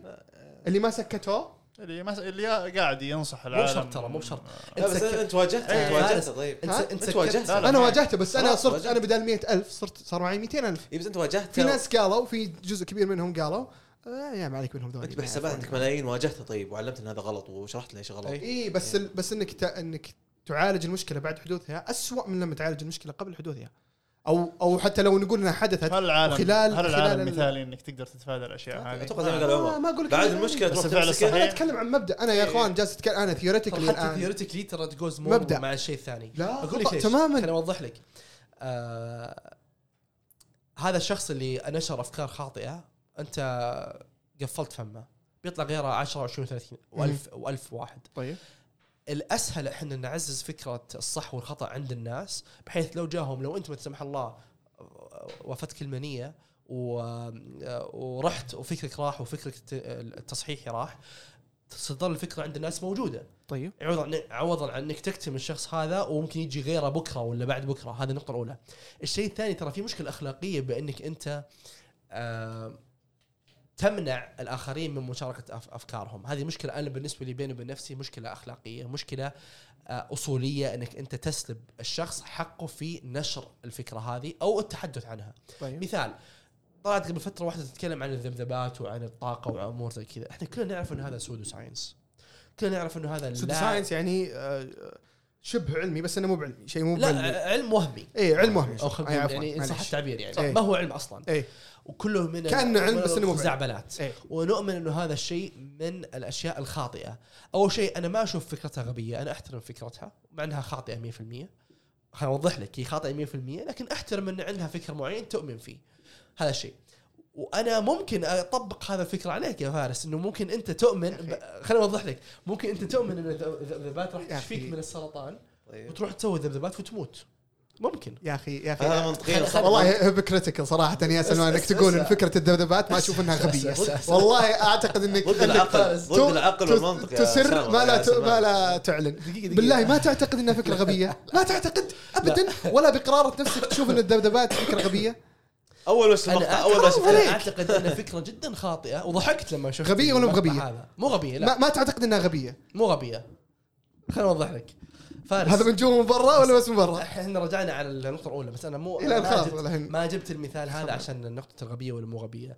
اللي ما سكتوه. اللي ما س... اللي قاعد ينصح مو العالم. بشرط ترى مو بشرط بس سكت- أنت واجهته إيه. أنت واجهته. طيب. إنت؟ إنت أنت سكت- واجهت لا، لا. أنا واجهته بس أنا صرت. أنا بدل مئة ألف صرت صار معي 200 ألف. اي بس أنت واجهته. في ناس قالوا في جزء كبير منهم قالوا يا ما عليك منهم ذولي. أنت بحسابات عندك ملايين واجهته طيب وعلمت إن هذا غلط وشرحت ليش غلط. إيه. اي بس ال... بس إنك ت... إنك تعالج المشكلة بعد حدوثها أسوأ من لما تعالج المشكلة قبل حدوثها. أو أو حتى لو نقول إنها حدثت هل العالم وخلال- هل خلال العالم ال- مثالي إنك تقدر تتفادى الأشياء هذه؟ أتوقع زي ما قال عمر. ما أقول لك بعد. المشكلة بس تروح الصحيح. أنا أتكلم عن مبدأ. أنا يا إخوان جالس اتكلم أنا theoretically حتى الآن. theoretically ترى تجوز مبدأ. مع الشيء الثاني. لا أقول لك تماما. خليني أوضح لك. آه هذا الشخص اللي نشر أفكار خاطئة انت قفلت فمه. بيطلع غيره 10 20 30 و1000 و1000 واحد. طيب. الأسهل إحنا نعزز فكرة الصح والخطأ عند الناس بحيث لو جاهم لو أنت لا سمح الله وفتك المنية. ورحت وفكرك راح وفكرك الت- التصحيحي راح تظل الفكرة عند الناس موجودة. طيب. عوضا عن عوضا عن إنك تكتم الشخص هذا وممكن يجي غيره بكرة ولا بعد بكرة. هذه النقطة الأولى. الشيء الثاني ترى في مشكلة أخلاقية بأنك أنت آه تمنع الآخرين من مشاركة أف- أفكارهم. هذه مشكلة أنا بالنسبة لي بيني وبين نفسي مشكلة أخلاقية مشكلة آه أصولية إنك أنت تسلب الشخص حقه في نشر الفكرة هذه أو التحدث عنها. طيب. مثال طلعت قبل فترة واحدة تتكلم عن الذبذبات وعن الطاقة وامور زي كذا. إحنا كلنا نعرف إن هذا pseudoscience كلنا نعرف انه هذا pseudoscience يعني آه، شبه علمي بس إنه مو بعلمي شيء مو لا علم وهمي. إيه علم وهمي. أو خلينا يعني ان صح. التعبير يعني. إيه. ما هو علم أصلا. إيه. وكله من كأنه علم بس بعلم. خزعبلات إيه. ونؤمن إنه هذا الشيء من الأشياء الخاطئة. أول شيء أنا ما أشوف فكرتها غبية أنا أحترم فكرتها مع إنها خاطئة 100% خليني أوضح لك هي خاطئة 100% لكن أحترم إن عندها فكر معين تؤمن فيه. هذا الشيء. وأنا ممكن أطبق هذا الفكر عليك يا فارس إنه ممكن أنت تؤمن ب- خليني أوضح لك. ممكن أنت تؤمن إن الذبذبات راح تشفيك. من السرطان طيب. وتروح تسوي ذبذبات وتموت. ممكن. يا أخي يا هذا أخي خل- صح. والله هيبوكريتيكال صراحة يا سلمان إنك تقول إن فكرة الذبذبات ما أشوف إنها غبية. والله أعتقد إنك ضد العقل ضد العقل والمنطق يا تسر ما لا ما. لا تعلن. بالله ما تعتقد إنها فكرة غبية. [laughs] ما تعتقد ابدا ولا بقرارة نفسك تشوف إن الذبذبات فكرة غبية. أول بس المقطع أول بس أعتقد إنها فكرة جدا خاطئة. وضحكت لما شفت غبية ولا مو؟ هذا. مو غبية لا. ما, ما تعتقد إنها غبية. مو غبية. خليني أوضح لك. فارس. هذا من جوا ومن برا ولا بس من برا؟ إحنا رجعنا على النقطة الأولى بس أنا مو إلى ما الحين ما جبت المثال هذا عشان نقطة الغبية ولا مو غبية.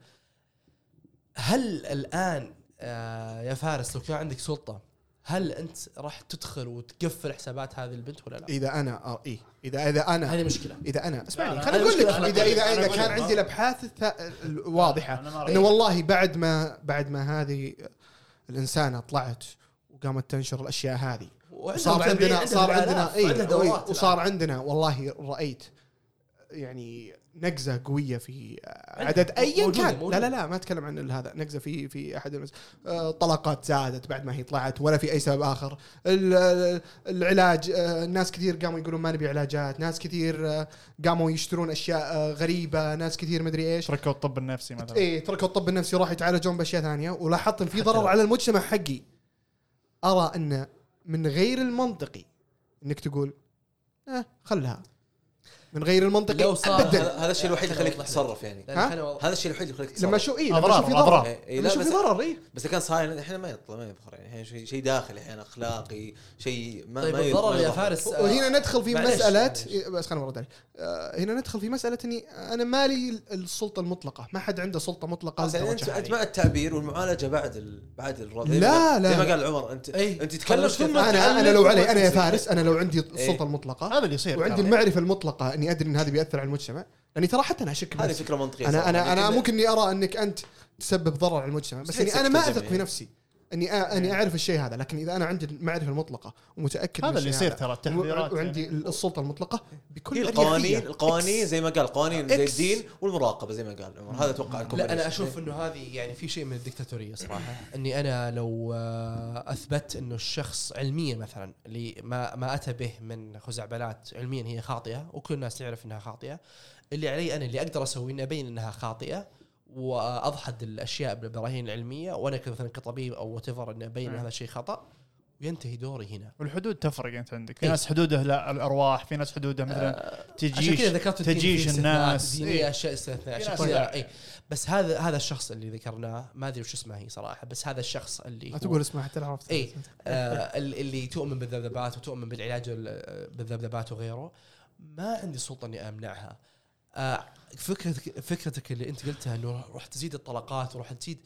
هل الآن آه يا فارس لو كان عندك سلطة هل أنت راح تدخل وتقفل حسابات هذه البنت ولا لا؟ إذا أنا آه اي اذا إذا أنا هذه مشكلة. إذا أنا اسمعني خليني أقول لك. اذا اذا إذا كان. عندي الأبحاث الث- الواضحة إنه والله بعد ما بعد ما هذه الإنسانة طلعت وقامت تنشر الأشياء هذه وعندها صار متابعين، عندنا صار عندنا اي دورات وصار. عندنا والله رأيت يعني نقزة قوية في. عدد ايا كان. لا موجودة. لا لا ما أتكلم عن هذا نقزة في في أحد المس... آه، طلقات زادت بعد ما هي طلعت ولا في أي سبب آخر. ال- ال- العلاج آه، ناس كثير قاموا يقولون ما نبي علاجات ناس كثير آه، قاموا يشترون أشياء آه، غريبة ناس كثير مدري إيش. تركوا الطب النفسي مثلا. إيه تركوا الطب النفسي وراحوا يتعالجون بأشياء ثانية. ولاحظت إن في ضرر على المجتمع حقي. أرى أن من غير المنطقي إنك تقول آه خلها. من غير المنطقي لو صار هذا الشيء الوحيد اللي يخليك. تتصرف يعني ها؟ هذا الشيء الوحيد اللي يخليك تتصرف لما شو اي لما شوف في. ضرر إيه، لما لا شوف في ضرر اي بس اذا كان صاير إحنا ما يطلع ما يظهر يعني شيء شيء داخلي أحيانا أخلاقي شيء ما طيب ما الضرر يا. فارس وهنا ندخل في مساله. إيه، بس خليني ارد عليك آه، هنا ندخل في مسألة إني أنا مالي السلطة المطلقة ما حد عنده سلطة مطلقة انت أنت. مع التعبير والمعالجة بعد ال... بعد الرد لا، لا، زي ما. قال عمر انت إيه. أنت تتكلم ثم. أنا أنا لو علي أنا يا. فارس أنا لو عندي. السلطة المطلقة هذا اللي يصير وعندي. المعرفة المطلقة إني ادري ان هذا بيأثر على المجتمع لأني ترى حتى أنا أشك هذه بنفسي فكرة منطقية أنا. أنا أنا لكن- ممكن إني أرى أنك أنت تسبب ضرر على المجتمع بس إني أنا ما أثق في يعني. نفسي اني أ- اني اعرف الشيء هذا لكن إذا أنا عندي المعرفة المطلقة ومتأكد هذا اللي يصير ترى التحذيرات وعندي يعني. السلطة المطلقة بكل أريحية. القوانين القوانين. زي ما قال قوانين زي. الدين والمراقبة زي ما قال عمر هذا أتوقع لا أنا. أشوف إنه هذه يعني في شيء من الدكتاتورية صراحة إني أنا لو آه، أثبت إنه الشخص علميا مثلا اللي ما ما أتى به من خزعبلات علميا هي خاطئة وكل الناس تعرف إنها خاطئة اللي علي أنا اللي أقدر اسويه إني أبين إنها خاطئة وأضحد الأشياء بالبراهين العلميه وأنا مثلا كطبيب أو وات اني ابين ان. هذا الشيء خطأ وينتهي دوري هنا والحدود تفرق أنت عندك في إيه. ناس حدوده لا الأرواح في ناس حدوده مثلا آه، تجيش عشان كذا ذكرت الدين تجيش الناس. دينيه إيه. أشياء استثناء لا. اي بس هذا هذا الشخص اللي ذكرناه ما أدري وش اسمه هي صراحة بس هذا الشخص اللي لا هو- تقول اسمه حتى لو عرفت إيه. آه ال- اللي تؤمن بالذبذبات وتؤمن بالعلاج ال- بالذبذبات وغيره ما عندي سلطة إني أمنعها آه فكرتك فكرتك اللي انت قلتها انه راح تزيد الطلقات وراح تزيد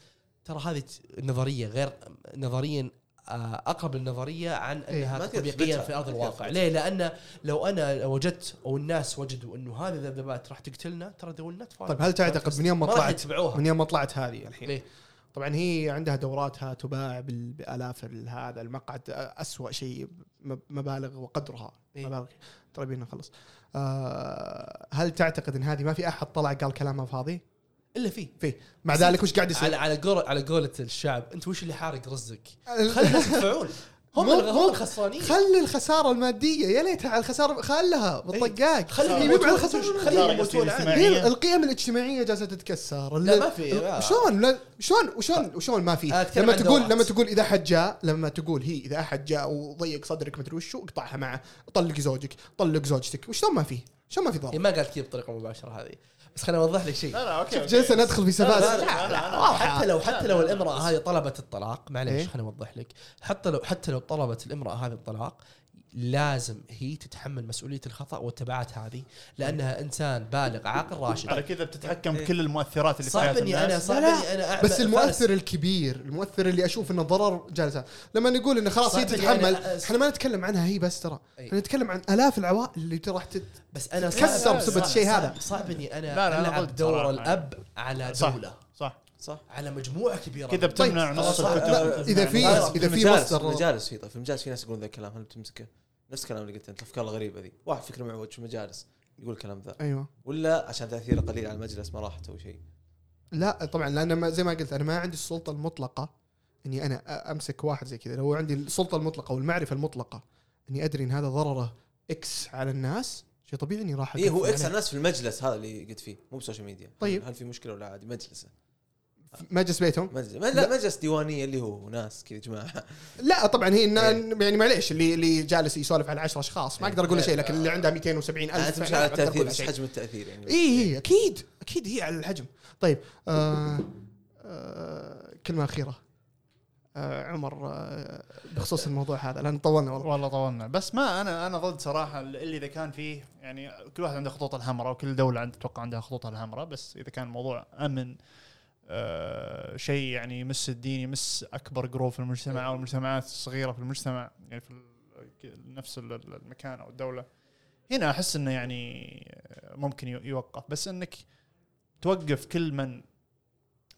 ترى هذه نظرية غير نظريا آه، أقرب للنظرية عن إيه، أنها تطبيقيا في أرض الواقع. ليه؟ لأن لو أنا وجدت أو الناس وجدوا إنه هذه الذبذبات راح تقتلنا ترى ذول نت طيب هل تعتقد من يوم ما طلعت من يوم ما طلعت هذه الحين؟ ليه؟ طبعا هي عندها دوراتها تباع بال- بآلاف ال- هذا المقعد أسوأ شيء مبالغ وقدرها. إيه. مبالغ. ترى بينا نخلص آه هل تعتقد إن هذه ما في أحد طلع قال كلامها فاضي؟ إلا فيه مع ذلك وش قاعد على يصير؟ على قول على قولة الشعب أنت وش اللي حارق رزقك؟ [laughs] خلي الناس يدفعون هم هم الخسرانين. خلي الخسارة المادية يا ليتها على الخسارة خلها بالطقاق. خليهم هي يموتون على الخسارة. خليهم يموتون. هي القيم الاجتماعية جالسة تتكسر. لا ما في. شلون؟ شلون؟ وشلون؟ وشلون ما في؟ لما تقول. لما تقول إذا أحد جاء لما تقول هي إذا أحد جاء وضيق صدرك مدري وشو اقطعها معه طلق زوجك طلق زوجتك. وشلون ما في؟ شلون ما في هي ضرر؟ إيه، ما قالت كذا بطريقة مباشرة هذه. بس خليني أوضح لك شيء لا لا okay شوف. جلسه ندخل في space لا، لا، لا، لا. حتى لو حتى لو الإمرأة هذه طلبت الطلاق معليش إيه؟ خليني أوضح لك حتى لو حتى لو طلبت الإمرأة هذه الطلاق لازم هي تتحمل مسؤولية الخطأ والتبعات هذه لأنها إنسان بالغ عاقل على راشد كذا بتتحكم بكل المؤثرات اللي في حياة إني أنا صعب إني أنا أعمل- بس فارس- المؤثر الكبير المؤثر اللي أشوف إنه ضرر جالس لما نقول إنه خلاص هي تتحمل إحنا ما نتكلم عنها هي بس ترى. إحنا نتكلم عن آلاف العوائل اللي ترى راح تت... بس أنا تكسر صعب- بسبب الشيء هذا. صعب إني أنا لا، لا، أنا ألعب دور. الأب على صح. دولة صح؟ على مجموعة كبيرة. كذا من- بتمنع طيب، نص. الكتب. إذا في- نص- إذا في المجالس مصدر- المجالس في طيب في المجالس في ناس يقولون ذا الكلام هل بتمسكه؟ نفس الكلام اللي قلته أنت الافكار الغريبه ذي. واحد فكرة معوج في المجالس يقول الكلام ذا. أيوه. ولا عشان تأثيره قليل على المجلس ما راح تسوي شيء. لا طبعا لأن ما زي ما قلت أنا ما عندي السلطة المطلقة إني أنا أمسك واحد زي كذا. لو عندي السلطة المطلقة والمعرفة المطلقة إني أدري إن هذا ضرره X على الناس شيء طبيعي إني راح اي إيه، هو X على. الناس في المجلس هذا اللي قلت فيه مو ب social media. طيب. هل في مشكلة ولا عادي؟ مجلسه. مجلس بيتهم؟ مجلس لا مجلس ديوانية اللي هو ناس كذا جماعة. [laughs] لا طبعا هي إن إيه. يعني معليش اللي اللي جالس يسولف على 10 أشخاص ما أقدر أقول له شيء لكن اللي عنده 270 أنا ألف تمشي لا على التأثير بس. حجم التأثير يعني. اي اي أكيد أكيد هي على الحجم. طيب آه آه كلمة أخيرة. آه عمر آه بخصوص الموضوع هذا لأن طولنا والله. والله طولنا. بس ما أنا أنا ضد صراحة اللي إذا كان فيه يعني كل واحد عنده خطوط الحمراء وكل دولة عند أتوقع عندها خطوطها الحمراء بس إذا كان الموضوع أمن آه شيء يعني يمس الدين يمس أكبر جروب في المجتمع أو المجتمعات الصغيرة في المجتمع يعني في نفس ال- ال- المكان أو الدولة. هنا أحس إنه يعني ممكن يوقف. بس إنك توقف كل من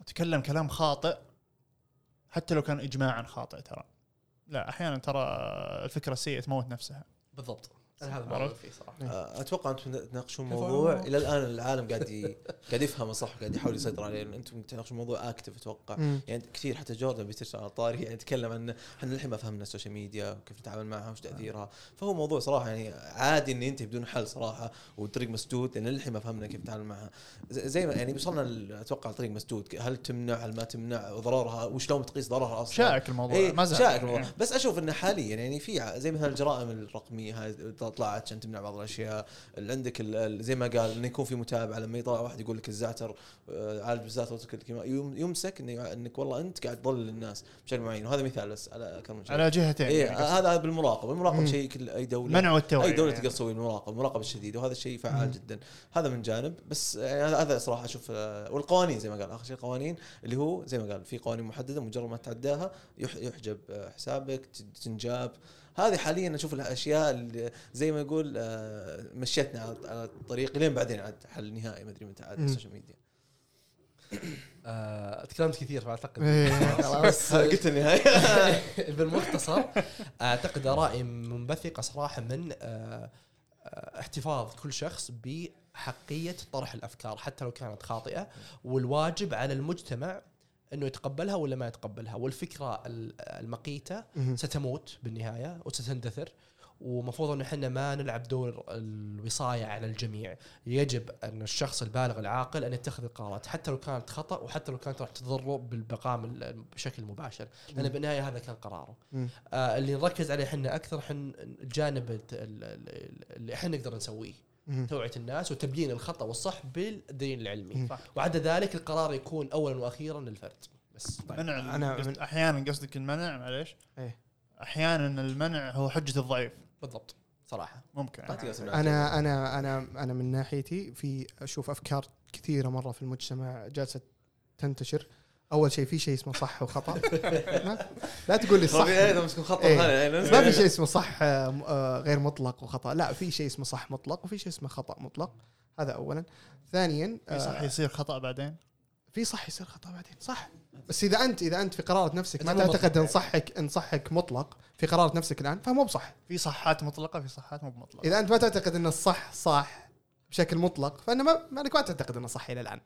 تكلم كلام خاطئ حتى لو كان اجماعا خاطئ ترى. لا أحيانا ترى الفكرة السيئه تموت نفسها. بالضبط. هذا ما فيه صراحة. آه، أتوقع أنتم تناقشون موضوع؟ إلى الآن العالم قاعد ي... [laughs] قاعد يفهمه صح؟ قاعد يحاول يسيطر عليه. أنتم تناقشون موضوع اكتف أتوقع. يعني كثير حتى جوردن بيترسل على الطاري يعني يتكلم عن إحنا للحين ما فهمنا ال social media وكيف نتعامل معها وش تأثيرها. فهو موضوع صراحة يعني عادي انه ينتهي بدون حل صراحة والطريق مسدود لأن للحين ما فهمنا كيف نتعامل معها. زي زي ما يعني وصلنا أتوقع الطريق مسدود. هل تمنع هل ما تمنع ضررها؟ وشلون تقيس ضررها أصلا؟ شائك الموضوع. إيه ما زال. شائك الموضوع. يعني. بس أشوف إنه حاليا يعني في زي مثلا الجرائم الرقمية هاي طلعت عشان تمنع بعض الأشياء اللي عندك ال- ال- زي ما قال إنه يكون في متابعة لما يطلع واحد يقول لك الزعتر آه، عالج بالزعتر يمسك إنك والله أنت قاعد تضلل الناس بشكل معين وهذا مثال بس على كم من شيء على جهتين اي يعني. هذا بالمراقبة المراقبه. شيء كل أي دوله منع والتوعية أي دولة يعني. تقدر تسوي المراقبة المراقبة الشديدة وهذا الشيء فعال مم. جدا هذا من جانب بس يعني هذا- صراحة أشوف آه، والقوانين زي ما قال آخر شيء القوانين اللي هو زي ما قال في قوانين محددة مجرد ما تعداها يح- يحجب آه، حسابك تنجاب هذه حاليا أشوف الاشياء اللي زي ما يقول آه، مشيتنا على- على الطريق لين بعدين عاد حل نهائي ما أدري متى عاد. ال social media. [coughs] آه، تكلمت كثير فأعتقد. إيه، [laughs] خلاص [laughs] قلت النهاية. [laughs] بالمختصر أعتقد ارائي منبثقه صراحة من آه، احتفاظ كل شخص بحقية طرح الأفكار حتى لو كانت خاطئة والواجب على المجتمع إنه يتقبلها ولا ما يتقبلها والفكرة ال- المقيتة. ستموت بالنهاية وستندثر ومفروض ان إحنا ما نلعب دور الوصاية على الجميع يجب أن الشخص البالغ العاقل أن يتخذ القرارات حتى لو كانت خطأ وحتى لو كانت راح تضره بالبقاء بشكل مباشر لأن بالنهاية هذا كان قراره. آه اللي نركز عليه إحنا أكثر حن الجانب ال- ال- ال- اللي إحنا نقدر نسويه. توعية الناس وتبيين الخطأ والصح بالدليل العلمي. صح. وعدا ذلك القرار يكون اولا وأخيرا للفرد بس طيب. منع أنا أنا من- أحيانا قصدك المنع معليش إيه. أحيانا المنع هو حجة الضعيف بالضبط صراحة ممكن. أنا أنا أنا أنا من ناحيتي في أشوف أفكار كثيرة مرة في المجتمع جالسة تنتشر أول شيء في شيء اسمه صح وخطأ. ما [laughs] لا تقول لي صح. مسكون خط إيه. ما في شيء اسمه صح آه، آه، غير مطلق وخطأ. لا في شيء اسمه صح مطلق وفي شيء اسمه خطأ مطلق. هذا اولا. ثانيا في صح آه، يصير خطأ بعدين؟ في صح يصير خطأ بعدين صح. بس إذا انت إذا أنت في قرارة نفسك ما تعتقد إن يعني. صحك إن صحك مطلق في قرارة نفسك الآن فمو بصح. في صحات مطلقة في صحات مو مطلقه إذا أنت ما تعتقد إن الصح صح بشكل مطلق فانا ما ما انك ما تعتقد إنه صح إلى الآن.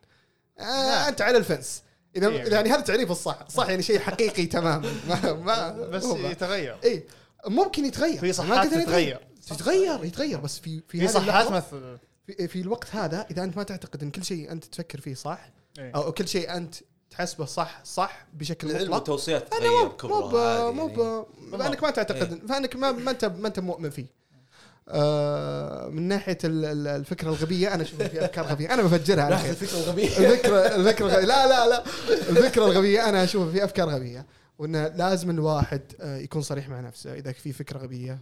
آه. أنت على الفنس. إذا إيه. يعني هذا تعريف الصح. صح يعني شيء حقيقي تماما. [laughs] ما, ما بس هو- يتغير. اي ممكن يتغير. في صحات تتغير. تتغير يتغير بس في في, في صحات مثل في, في الوقت هذا إذا أنت ما تعتقد إن كل شيء أنت تفكر فيه صح إيه. أو كل شيء أنت تحسبه صح صح بشكل العلم مطلق والتوصيات أنا تتغير مو مو مو يعني. ب- فأنك ما تعتقد فأنك ما ما انت ما أنت مؤمن فيه. آه، من ناحية ال- ال- الفكرة الغبية أنا أشوف في أفكار غبية. أنا بفجرها على خير. الفكرة الغبية. الفكرة الفكرة الغبية. لا لا لا. الفكرة الغبية أنا أشوف في أفكار غبية. وانه لازم الواحد آه، يكون صريح مع نفسه. إذا في فكرة غبية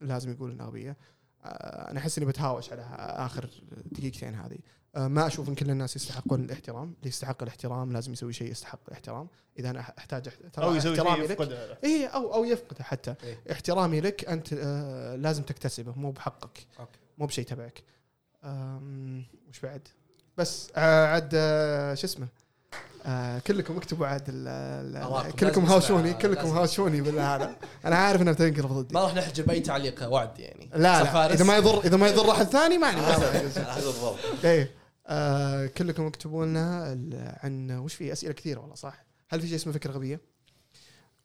لازم يقول إنها غبية. آه، أنا أحس إني بتهاوش على آخر دقيقتين هذه. ما أشوف إن كل الناس يستحقون الاحترام. اللي يستحق الاحترام لازم يسوي شيء يستحق الاحترام. إذا أنا أحتاج ترى أو يسوي احترامي شيء لك. يفقده اي أو أو يفقده حتى. إيه. احترامي لك أنت آه لازم تكتسبه. مو بحقك. أوكي. مو بشيء تبعك. وش بعد؟ بس آه عاد آه شو اسمه؟ آه كلكم اكتبوا عاد. كلكم هاوشوني. كلكم. هاوشوني بالهذا أنا عارف انها بتنقلب ضدي. ما راح نحجب أي تعليق وعد يعني. لا لا؟ إذا ما يضر إذا ما يضر أحد ثاني ما عندي على مشكلة. حسب الضبط. إيه. آه كلكم اكتبوا لنا عن وش في أسئلة كثيرة والله صح هل في شيء اسمه فكرة غبية؟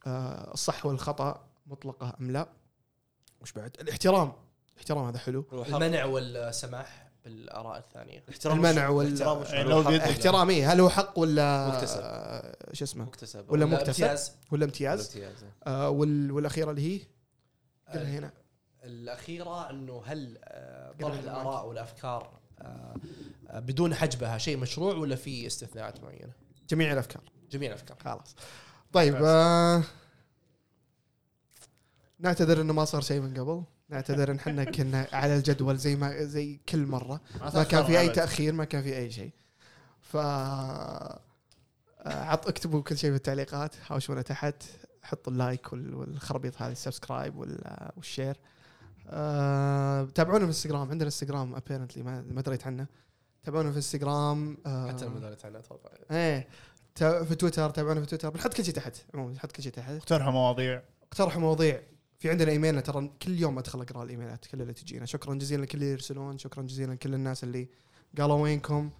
آه الصح والخطأ مطلقة أم لا؟ وش بعد؟ الاحترام الاحترام هذا حلو المنع والسماح بالآراء الثانية الاحترام المنع وال- الاحترام وش- يعني ولا احترام إيه هل هو حق ولا مكتسب. آه شو اسمه؟ مكتسب ولا لا، مكتسب امتياز ولا امتياز؟ امتياز آه وال والأخيرة اللي هي قلها هنا الأخيرة أنه هل آه، طرح. الآراء والأفكار آه، آه، بدون حجبها شيء مشروع ولا في استثناءات معينة؟ جميع الأفكار. جميع الأفكار. خلاص. طيب آه نعتذر إنه ما صار شيء من قبل. نعتذر إن إحنا كنا على الجدول زي ما زي كل مرة. ما كان في أي تأخير ما كان في أي شيء. ف آه، عط اكتبوا كل شيء في التعليقات هاوشونا تحت حطوا ال like وال- والخربيط هذه ال subscribe وال- وال share. آه، تابعونا في الانستغرام عندنا انستغرام apparently ما ما دريت عنه. تابعونا في الانستغرام آه، حتى لما دارت عنها أتوقع. إيه. في تويتر تابعونا في تويتر بنحط كل شيء تحت عموما بنحط كل شيء تحت. اقترحوا مواضيع. اقترحوا مواضيع. في عندنا ايميلنا ترى كل يوم أدخل أقرأ الايميلات كل اللي تجينا. شكرا جزيلا لكل اللي يرسلون شكرا جزيلا لكل الناس اللي قالوا وينكم.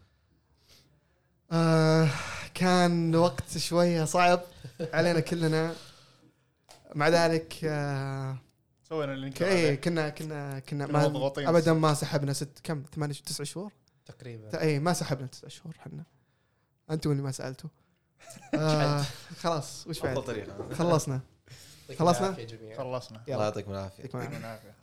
آه كان وقت شوية صعب علينا كلنا. مع ذلك آه سوينا اللي ك- إيه كنا كنا كنا ما مضغوطين. ابدا ما سحبنا ست كم؟ ثمانية تسع شهور؟ تقريبا. اي ما سحبنا تسع شهور إحنا. أنتم اللي ما سألتوا. [laughs] آه خلاص وش بعد؟ خلصنا. يعطيكم خلصنا؟ العافية جميعا. خلصنا. يلا. الله يعطيكم العافية. يعطيكم العافية.